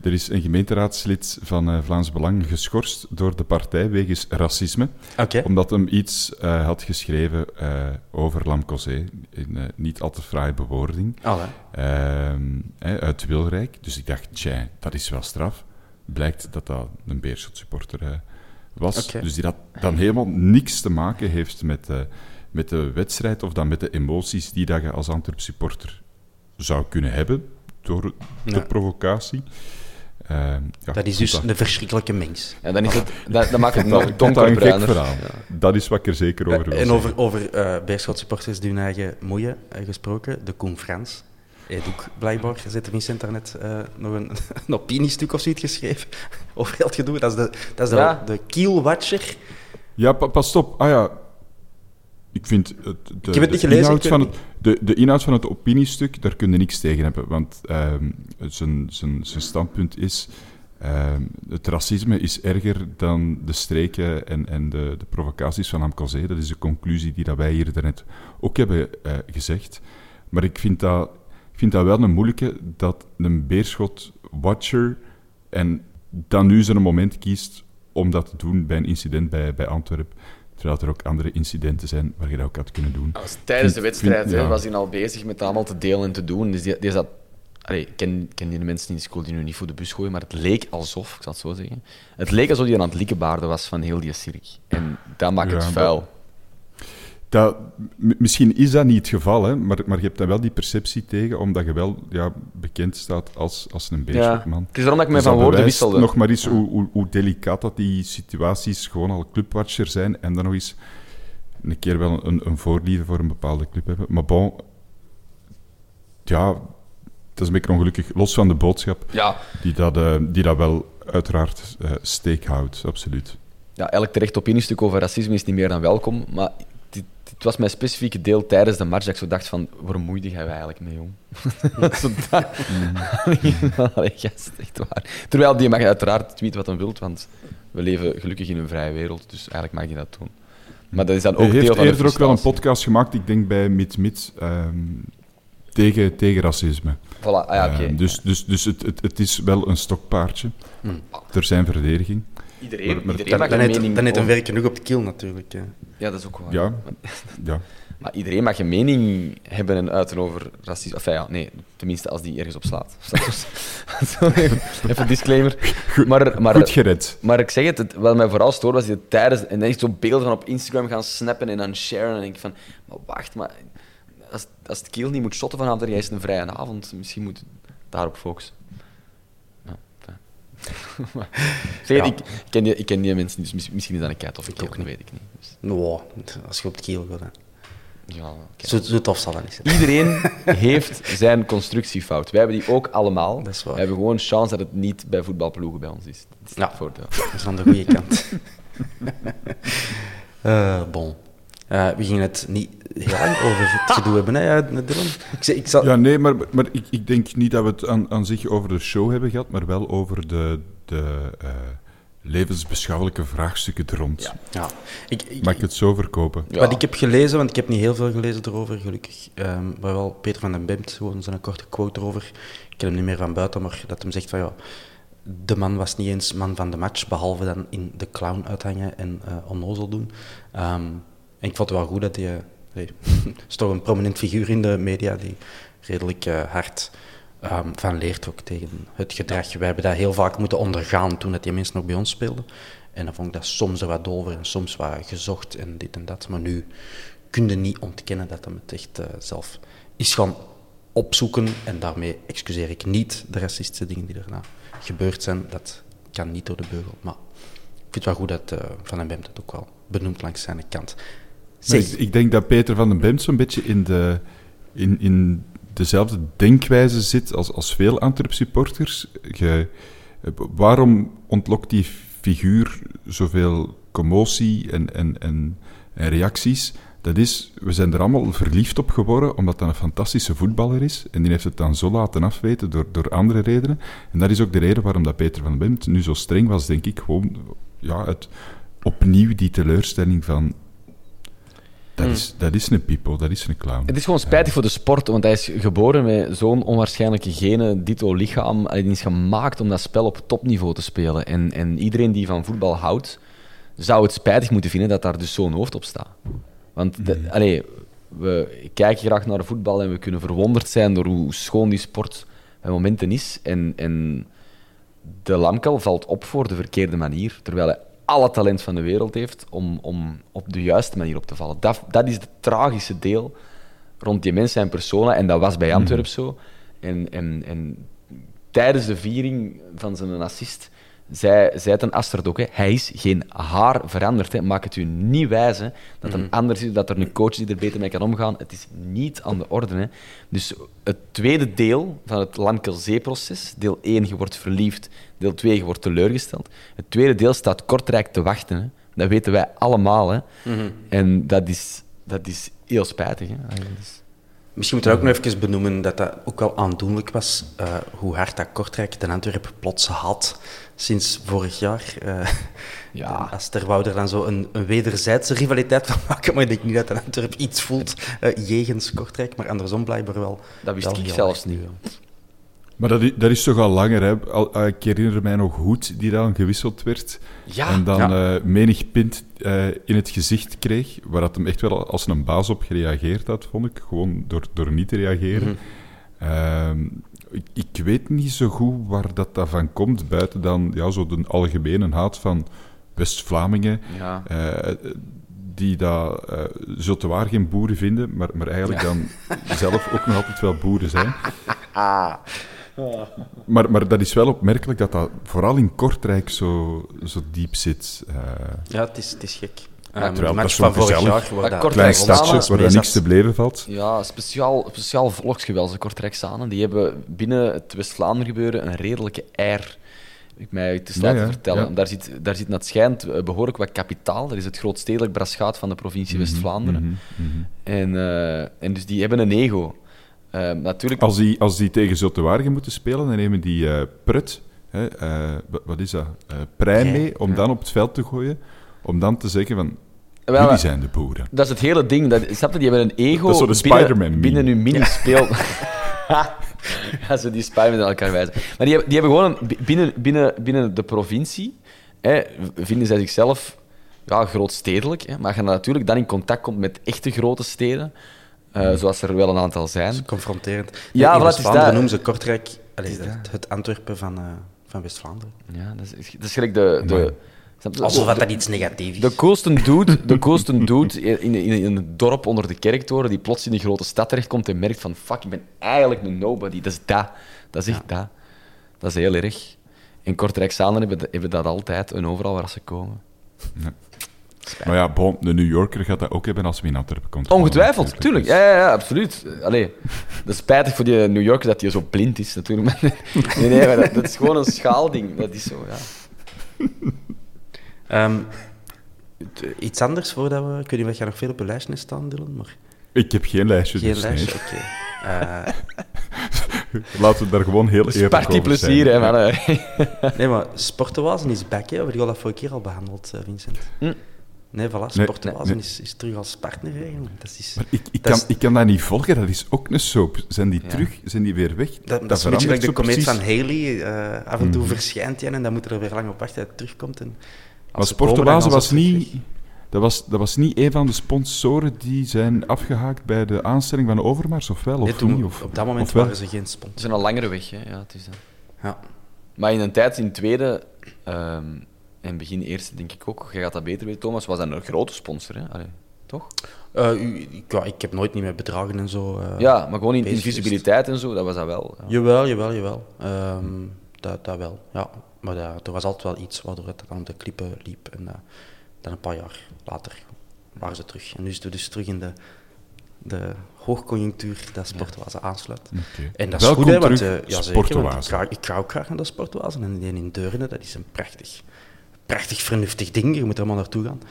er is een gemeenteraadslid van eh, Vlaams Belang geschorst door de partij wegens racisme. Omdat hem iets eh, had geschreven eh, over Lamcosé. In niet al te fraaie bewoording. Ehm, uit Wilrijk. Dus ik dacht, tja, dat is wel straf. Blijkt dat dat een Beerschot supporter was. Dus die dat dan helemaal niks te maken heeft met, met de wedstrijd of dan met de emoties die dat je als Antwerp supporter zou kunnen hebben door de Ja. provocatie. Ehm, ja, Dat is dus dat- een verschrikkelijke mens. En dan, is het, dat, dat maakt het nog een gek. Dat is wat ik er zeker over wil en zeggen. over, over eh Beerschot supporters die hun eigen moeien eh, gesproken. De Koen Frans. Hij heeft ook blijkbaar, zit er Vincent daarnet eh nog een, een opiniestuk of zoiets geschreven over heel het gedoe. Dat is de, dat is de, Ja. de Kielwatcher. Ja, pa- pas op. Ah ja. Ik vind het, de, heb het niet gelezen, inhoud van het, de, de inhoud van het opiniestuk, daar kun je niks tegen hebben. Want ehm, zijn, zijn, zijn standpunt is... ehm, het racisme is erger dan de streken en, en de, de provocaties van Amcosé. Dat is de conclusie die dat wij hier daarnet ook hebben eh, gezegd. Maar ik vind dat, ik vind dat wel een moeilijke, dat een Beerschot-watcher en dan nu zijn moment kiest om dat te doen bij een incident bij, bij Antwerpen. Terwijl er ook andere incidenten zijn waar je dat ook had kunnen doen. Als tijdens de wedstrijd vind- hè, ja. was hij al bezig met dat allemaal te delen en te doen. Dus die, die zat, allee, ik ken, ken die mensen in de school die nu niet voor de bus gooien, maar het leek alsof, ik zal het zo zeggen, het leek alsof hij aan het likkenbaarden was van heel die cirk. En dat maakt Ja, het vuil. Dat, misschien is dat niet het geval, hè, maar, maar je hebt dan wel die perceptie tegen, omdat je wel ja, bekend staat als, als een beestman. Het is daarom dat ik mij Dus van woorden wisselde. nog maar eens hoe, hoe, hoe delicaat dat die situaties gewoon al clubwatcher zijn en dan nog eens een keer wel een, een voorliefde voor een bepaalde club hebben. Maar bon, ja, dat is een beetje ongelukkig, los van de boodschap, Ja, die dat, eh, die dat wel uiteraard eh, steek houdt, absoluut. ja, elk terecht opinie-stuk over racisme is niet meer dan welkom. Maar dit, dit was mijn specifieke deel tijdens de match dat ik zo dacht van, waar moeide jij eigenlijk mee, jong? zo dat... Allee, gast, echt waar. Terwijl die mag uiteraard tweeten wat hij wilt, want we leven gelukkig in een vrije wereld, dus eigenlijk mag hij dat doen. Maar dat is dan ook Hij deel heeft van de eerder ook wel een podcast gemaakt, ik denk bij Mits Mits, ehm, tegen, tegen racisme. Voilà, ah, ja, oké. Ehm, dus dus, dus het, het, het is wel een stokpaardje, Hmm. ter zijn verdediging. Iedereen, maar- maar iedereen Dan, mag dan, een heeft, mening... dan heeft een over- werk genoeg op de keel natuurlijk. hè. Ja, dat is ook waar. Ja, ja. Maar iedereen mag een mening hebben en uiten over racisme. Enfin, ja, nee, tenminste als die ergens op slaat. Zo, even, een disclaimer. Maar, maar, Goed gered. maar ik zeg het, het, wat mij vooral stoort was die tijdens... En dan echt zo beelden van op Instagram gaan snappen en dan sharen. En dan denk ik van, maar wacht, maar als, als het Kiel niet moet shotten vanavond, dan is het een vrije avond. Misschien moet daarop focussen. Zeg, het, ik, ken die, ik ken die mensen, niet, dus mis- misschien is dat een kei of ik ook niet, weet ik niet. Dus, als je op de keel gaat. hè. ja. Zo, zo tof zal dat niet zijn. Iedereen heeft zijn constructiefout. Wij hebben die ook allemaal. Dat is waar. We hebben gewoon chance dat het niet bij voetbalploegen bij ons is. Dat is Ja. het voordeel. Dat is aan de goede kant. Eh, bon. Eh, we gingen het niet heel lang over het gedoe hebben, hè? Ik, ik zal... Ja, nee, maar, maar ik, ik denk niet dat we het aan, aan zich over de show hebben gehad, maar wel over de, de eh, levensbeschouwelijke vraagstukken er rond. Ja. Ja. Ik, ik, Mag ik het zo verkopen? Ja. Wat ik heb gelezen, want ik heb niet heel veel gelezen erover, gelukkig. ehm, maar wel Peter van den Bemt, gewoon zijn korte quote erover. Ik ken hem niet meer van buiten, maar dat hem zegt van ja, de man was niet eens man van de match, behalve dan in de clown uithangen en eh onnozel doen. Ehm, en ik vond het wel goed dat hij, nee, is toch een prominent figuur in de media die redelijk eh, hard ehm, van leert ook tegen het gedrag. Wij hebben dat heel vaak moeten ondergaan toen dat die mensen nog bij ons speelden. En dan vond ik dat soms er wat dover en soms wat gezocht en dit en dat. Maar nu kun je niet ontkennen dat hij het echt eh, zelf is gaan opzoeken. En daarmee excuseer ik niet de racistische dingen die daarna gebeurd zijn. Dat kan niet door de beugel. Maar ik vind het wel goed dat eh, Van den Bemt dat ook wel benoemt langs zijn kant. Zeg, ik, denk dat Peter van den Bemt zo'n beetje in, de, in, in dezelfde denkwijze zit als, als veel Antwerp-supporters. Waarom ontlokt die figuur zoveel commotie en, en, en, reacties? Dat is, we zijn er allemaal verliefd op geworden, omdat dat een fantastische voetballer is. En die heeft het dan zo laten afweten door, door andere redenen. En dat is ook de reden waarom dat Peter van Bemt nu zo streng was, denk ik. Gewoon, ja, het, opnieuw die teleurstelling van... Dat, is, dat is een pipo, dat is een clown. Het is gewoon spijtig voor de sport, want hij is geboren met zo'n onwaarschijnlijke genen, dito lichaam. Hij is gemaakt om dat spel op topniveau te spelen. En, en iedereen die van voetbal houdt, zou het spijtig moeten vinden dat daar dus zo'n hoofd op staat. Want de, allee, we kijken graag naar voetbal en we kunnen verwonderd zijn door hoe schoon die sport bij momenten is. En, en de Lamkel valt op voor de verkeerde manier, terwijl hij alle talent van de wereld heeft om, om op de juiste manier op te vallen. Dat, dat is het tragische deel rond die mensen en persona, en dat was bij Antwerp zo. En, en, en tijdens de viering van zijn assist zei, zei ten Astrid ook, hè, hij is geen haar veranderd. Hè. Maak het u niet wijzen dat hem anders is, dat er een coach die er beter mee kan omgaan. Het is niet aan de orde. Hè. Dus het tweede deel van het Lamkelzee-proces, deel 1, je wordt verliefd, deel 2, je wordt teleurgesteld. Het tweede deel staat Kortrijk te wachten. Hè. Dat weten wij allemaal. Hè. En dat is, dat is heel spijtig. Hè. Is- Misschien moeten we ook nog even benoemen dat dat ook wel aandoenlijk was, eh, hoe hard dat Kortrijk de Antwerpen plots had sinds vorig jaar. Eh, Ja. Als er dan zo een, een wederzijdse rivaliteit van maken, maar ik denk niet dat de Antwerp iets voelt eh jegens Kortrijk, maar andersom blijkbaar wel. Dat wist wel ik zelfs niet. Maar dat is, dat is toch al langer, hè? Al, eh, ik herinner mij nog goed die dan gewisseld werd. Ja, en dan ja. eh, menig pint eh, in het gezicht kreeg, waar dat hem echt wel als een baas op gereageerd had, vond ik. Gewoon door, door niet te reageren. Ehm, ik, ik weet niet zo goed waar dat, dat van komt, buiten dan ja, zo de algemene haat van West-Vlamingen. Ja. Eh, die dat uh, zotewaar geen boeren vinden, maar, maar eigenlijk dan zelf ook nog altijd wel boeren zijn. Maar, maar dat is wel opmerkelijk dat dat vooral in Kortrijk zo, zo diep zit. Uh, ja, het is, het is gek. Ja, um, de match van vorig jaar. Waar dat klein stadje waar er niks te beleven valt. Ja, speciaal, speciaal volksgeweld, Kortrijk Sanen. Die hebben binnen het West-Vlaanderen gebeuren een redelijke eir ik mij te snel te vertellen. Daar, zit, daar zit, het schijnt, eh, behoorlijk wat kapitaal. Dat is het grootstedelijk braschaat van de provincie Mhm, West-Vlaanderen. en, uh, en dus die hebben een ego. Uh, natuurlijk... als, die, als die tegen moeten spelen, dan nemen die uh, Prut, hè, wat is dat, Prij mee, om dan op het veld te gooien, om dan te zeggen van, Wel, jullie zijn de boeren. Dat is het hele ding. Dat, snap je, die hebben een ego dat is binnen, binnen hun mini-speel. ja, zo die Spider-Man aan elkaar wijzen. Maar die hebben, die hebben gewoon een, binnen, binnen, binnen de provincie, hè, vinden zij zichzelf ja, grootstedelijk. Hè, maar als je natuurlijk dan in contact komt met echte grote steden, uh, zoals er wel een aantal zijn. confronterend. Ja, wat is dat? noemen ze Kortrijk allez, het, het, Antwerpen van, uh, van West-Vlaanderen. Ja, dat is, dat is gelijk de... de Alsof dat, dat iets negatiefs is. De coolste dude, de coolste dude in, in, in, een dorp onder de kerktoren die plots in de grote stad terechtkomt en merkt van fuck, ik ben eigenlijk een nobody. Dat is dat. Dat is echt ja. dat. Dat is heel erg. In Kortrijk-Zalen hebben, hebben dat altijd en overal waar ze komen. Ja. Maar ja, bon, de New Yorker gaat dat ook hebben als hij in Antwerpen komt. Ongetwijfeld, tuurlijk. Ja, ja, ja absoluut. Allee, dat is spijtig voor die New Yorker dat hij zo blind is, natuurlijk. nee, nee, maar dat, dat is gewoon een schaalding. Dat is zo, ja. Um, iets anders voordat we... Ik weet niet of jij nog veel op je lijstje staan, Dylan, maar... Ik heb geen lijstje, Geen dus lijstje, nee. oké. Okay. Uh... Laten we daar gewoon heel eerlijk Party plezier, hè, man. nee, maar Sportenwazen is back, hè. We hebben al vorige keer al behandeld, uh, Vincent. Hm. Nee, voilà, nee, nee. is, is, terug als partner, eigenlijk. Dat is, maar ik, ik, dat kan, is... ik kan dat niet volgen, dat is ook een soap. Zijn die Ja. terug? Zijn die weer weg? Dat, dat, is een beetje de komeet van Haley. Uh, af en toe Mhm. verschijnt hij en dan moet er weer lang op wachten dat hij terugkomt. En Maar ze was ze niet... Dat was, dat was niet een van de sponsoren die zijn afgehaakt bij de aanstelling van Overmars, of wel? Of Nee, toen, niet? Of, op dat moment waren ze geen Het sponsor. is een langere weg, hè. Ja, het is dat. Ja. Maar in een tijd, in het tweede ehm, en begin eerste, denk ik ook, jij gaat dat beter weten, Thomas, was dat een grote sponsor, hè? Allee, toch? Uh, u- ik, ja, ik heb nooit niet met bedragen en zo. eh, ja, maar gewoon in, in visibiliteit en zo, dat was dat wel. Ja. Jawel, jawel, jawel. Ehm, dat, dat wel, ja. Maar ja, er was altijd wel iets waardoor het dan op de klippen liep. En eh, dan een paar jaar later waren ze terug. En nu zitten we dus terug in de, de hoogconjunctuur dat Sportwazen aansluit. En dat is Welkom goed, hè, want, eh, ja, zeker, want ik, ga, ik ga ook graag naar de Sportwazen. En die in Deurne, dat is een prachtig, prachtig vernuftig ding. Je moet er maar naartoe gaan.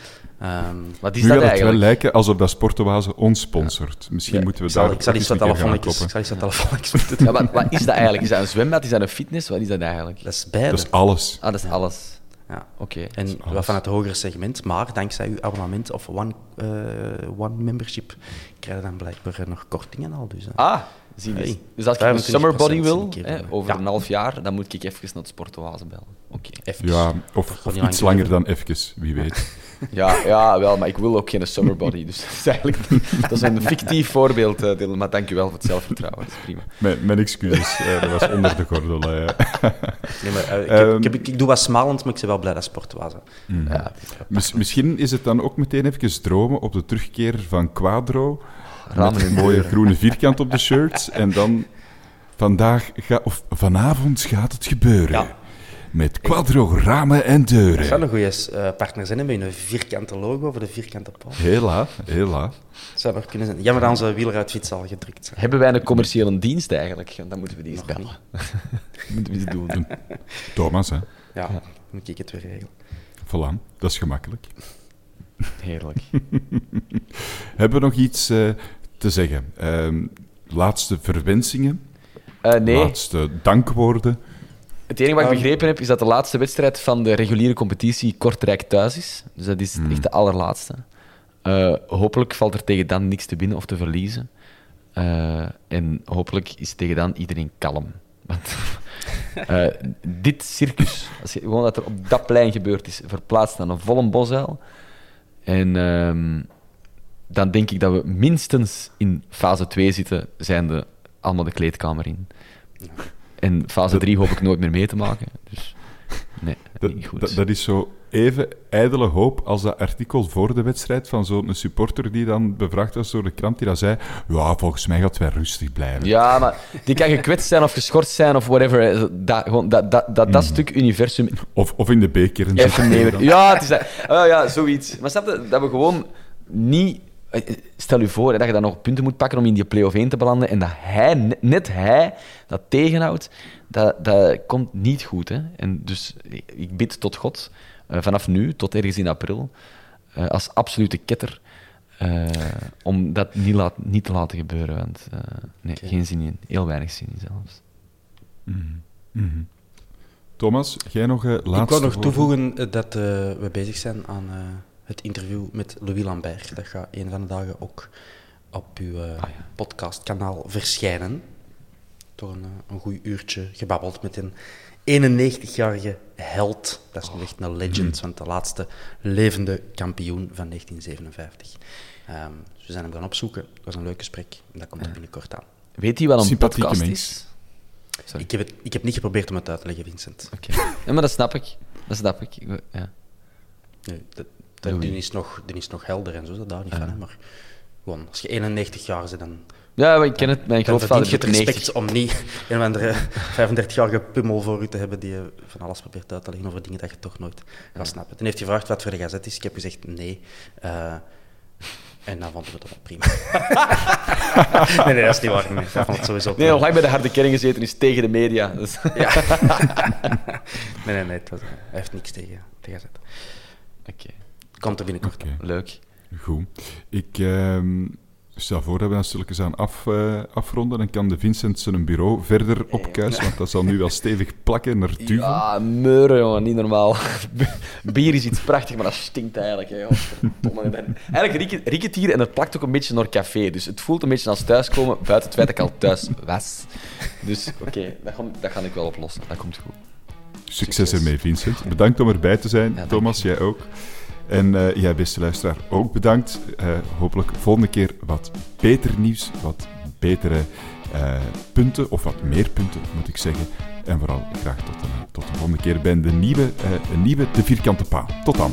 Ehm, Wat is Nu dat gaat het wel lijken alsof dat Sportoase ons sponsort. Misschien Ja, moeten we ik zal, daar ik zal iets eens wat telefoonnetjes, ik zal iets wat telefoonnetjes moeten doen. Ja, wat, wat is dat eigenlijk? Is dat een zwembad? Is dat een fitness? Wat is dat eigenlijk? Dat is beide. Dat is alles. Ah, dat is alles. Ja. Oké. En wat van het hogere segment, maar dankzij uw abonnement of one, eh, one membership krijg je dan blijkbaar eh, nog kortingen al. Dus, eh. Ah, zie je. Hey, Dus als ik een 25% summer body wil, hè, van- over Ja. een half jaar, dan moet ik even naar het sportoase bellen. Oké. Ja, of, of iets langer dan even, wie weet. Ja, ja, wel, maar ik wil ook geen summer body. Dus dat is eigenlijk dat is een fictief voorbeeld, eh, Dylan. Maar dank je wel voor het zelfvertrouwen. Dat is prima. Mijn, mijn excuses, eh, dat was onder de gordel. eh. Nee, maar, eh, ik, heb- Ehm. ik, heb- ik doe wat smalend, maar ik ben wel blij dat sport was. hè. Ja, misschien is het dan ook meteen even dromen op de terugkeer van Quadro. Ramen met en een mooie groene vierkant op de shirts. En dan vandaag, ga, of vanavond gaat het gebeuren. Ja. Met Quadro ramen en Dat deuren. zou een goede eh, partner zijn, met een vierkante logo voor de vierkante paal. Hela, hela. Dat zou nog kunnen zijn. Jammer dat onze wieleruitfiets al gedrukt zijn. Hebben wij een commerciële dienst eigenlijk? Dan moeten we die eens bellen. moeten we die doen. Thomas, hè. Ja, moet ik het weer regelen. Voilà, dat is gemakkelijk. Heerlijk. Hebben we nog iets eh, te zeggen? Ehm, laatste verwensingen? Eh, nee, Laatste dankwoorden? Het enige wat ik Ehm. begrepen heb, is dat de laatste wedstrijd van de reguliere competitie Kortrijk thuis is. Dus dat is echt de allerlaatste. Eh, hopelijk valt er tegen dan niks te winnen of te verliezen. Eh, en hopelijk is tegen dan iedereen kalm. Want eh, dit circus, als je, gewoon dat er op dat plein gebeurd is, verplaatst naar een volle bosuil. En ehm, dan denk ik dat we minstens in fase 2 zitten, zijnde allemaal de kleedkamer in. En fase 3 hoop ik nooit meer mee te maken. Dus nee, Dat, niet goed. dat, dat is zo even ijdele hoop als dat artikel voor de wedstrijd van zo'n supporter die dan bevraagd was door de krant, die dan zei, ja, volgens mij gaat het wel rustig blijven. Ja, maar die kan gekwetst zijn of geschorst zijn of whatever. Dat, gewoon, dat, dat, dat, dat stuk universum Of, of in de beker. even nemen. Ja, het is dat. Oh, ja, zoiets. Maar snap je, dat we gewoon niet... eh, Stel je voor hè, dat je dan nog punten moet pakken om in die play-off 1 te belanden en dat hij, net- hij, dat tegenhoudt, dat, dat komt niet goed. Hè? En dus ik bid tot God, eh, vanaf nu tot ergens in april, eh, als absolute ketter, eh, om dat niet, laat, niet te laten gebeuren. Want eh, nee, geen zin in. Heel weinig zin in zelfs. Thomas, jij nog eh laatste Ik wou nog woorden? toevoegen eh, dat eh, we bezig zijn aan eh, het interview met Louis Lambert. Dat gaat een van de dagen ook op uw eh, Ah, ja. podcastkanaal verschijnen. Door een, eh, een goed uurtje gebabbeld met een 91-jarige held. Dat is nu echt een legend, want de laatste levende kampioen van 1957. Ehm, dus we zijn hem gaan opzoeken. Dat was een leuk gesprek. En dat komt er binnenkort aan. Weet hij wat een Sympathieke podcast mens. is? Sorry. Ik heb, het, ik heb niet geprobeerd om het uit te leggen, Vincent. Oké. Ja, maar dat snap ik. Dat snap ik. Ik- Ja. Nee, dat, dat, die, is nog, die is nog helder en zo, dat daar niet van. Hè, maar gewoon, als je 91 jaar bent, dan, Ja, maar ik ken het. Mijn grootvader je het 90. respect om niet een of andere 35-jarige pummel voor u te hebben die je van alles probeert uit te leggen over dingen dat je toch nooit gaat snappen. Toen heeft hij gevraagd wat voor de gazet is. Ik heb gezegd nee. Eh, en dan vonden we het wel prima. nee, nee, dat is niet waar. Nee, dat vond het sowieso Nee, nog lang bij de harde kern gezeten is tegen de media. Dus. Ja. nee, nee, nee. Was, hij heeft niks tegen de gazet. Oké, Komt er binnenkort leuk. Goed. Ik ehm, stel voor dat we dan stilletjes aan af, eh, afronden. Dan kan de Vincent zijn bureau verder opkuisen, want dat zal nu wel stevig plakken naar duvel. Ja, meuren, jongen, niet normaal. Bier is iets prachtigs, maar dat stinkt eigenlijk. Hè, Eigenlijk riek het- riek het hier en het plakt ook een beetje naar café. Dus het voelt een beetje als thuiskomen, buiten het feit dat ik al thuis was. Dus oké, dat, ga, dat ga ik wel oplossen. Dat komt goed. Succes ermee, Vincent. Bedankt om erbij te zijn. Thomas, jij ook. En eh, jij, beste luisteraar, ook bedankt. Eh, hopelijk volgende keer wat beter nieuws, wat betere eh, punten, of wat meer punten, moet ik zeggen. En vooral graag tot tot de volgende keer bij de nieuwe, nieuwe De Vierkante Paal. Tot dan.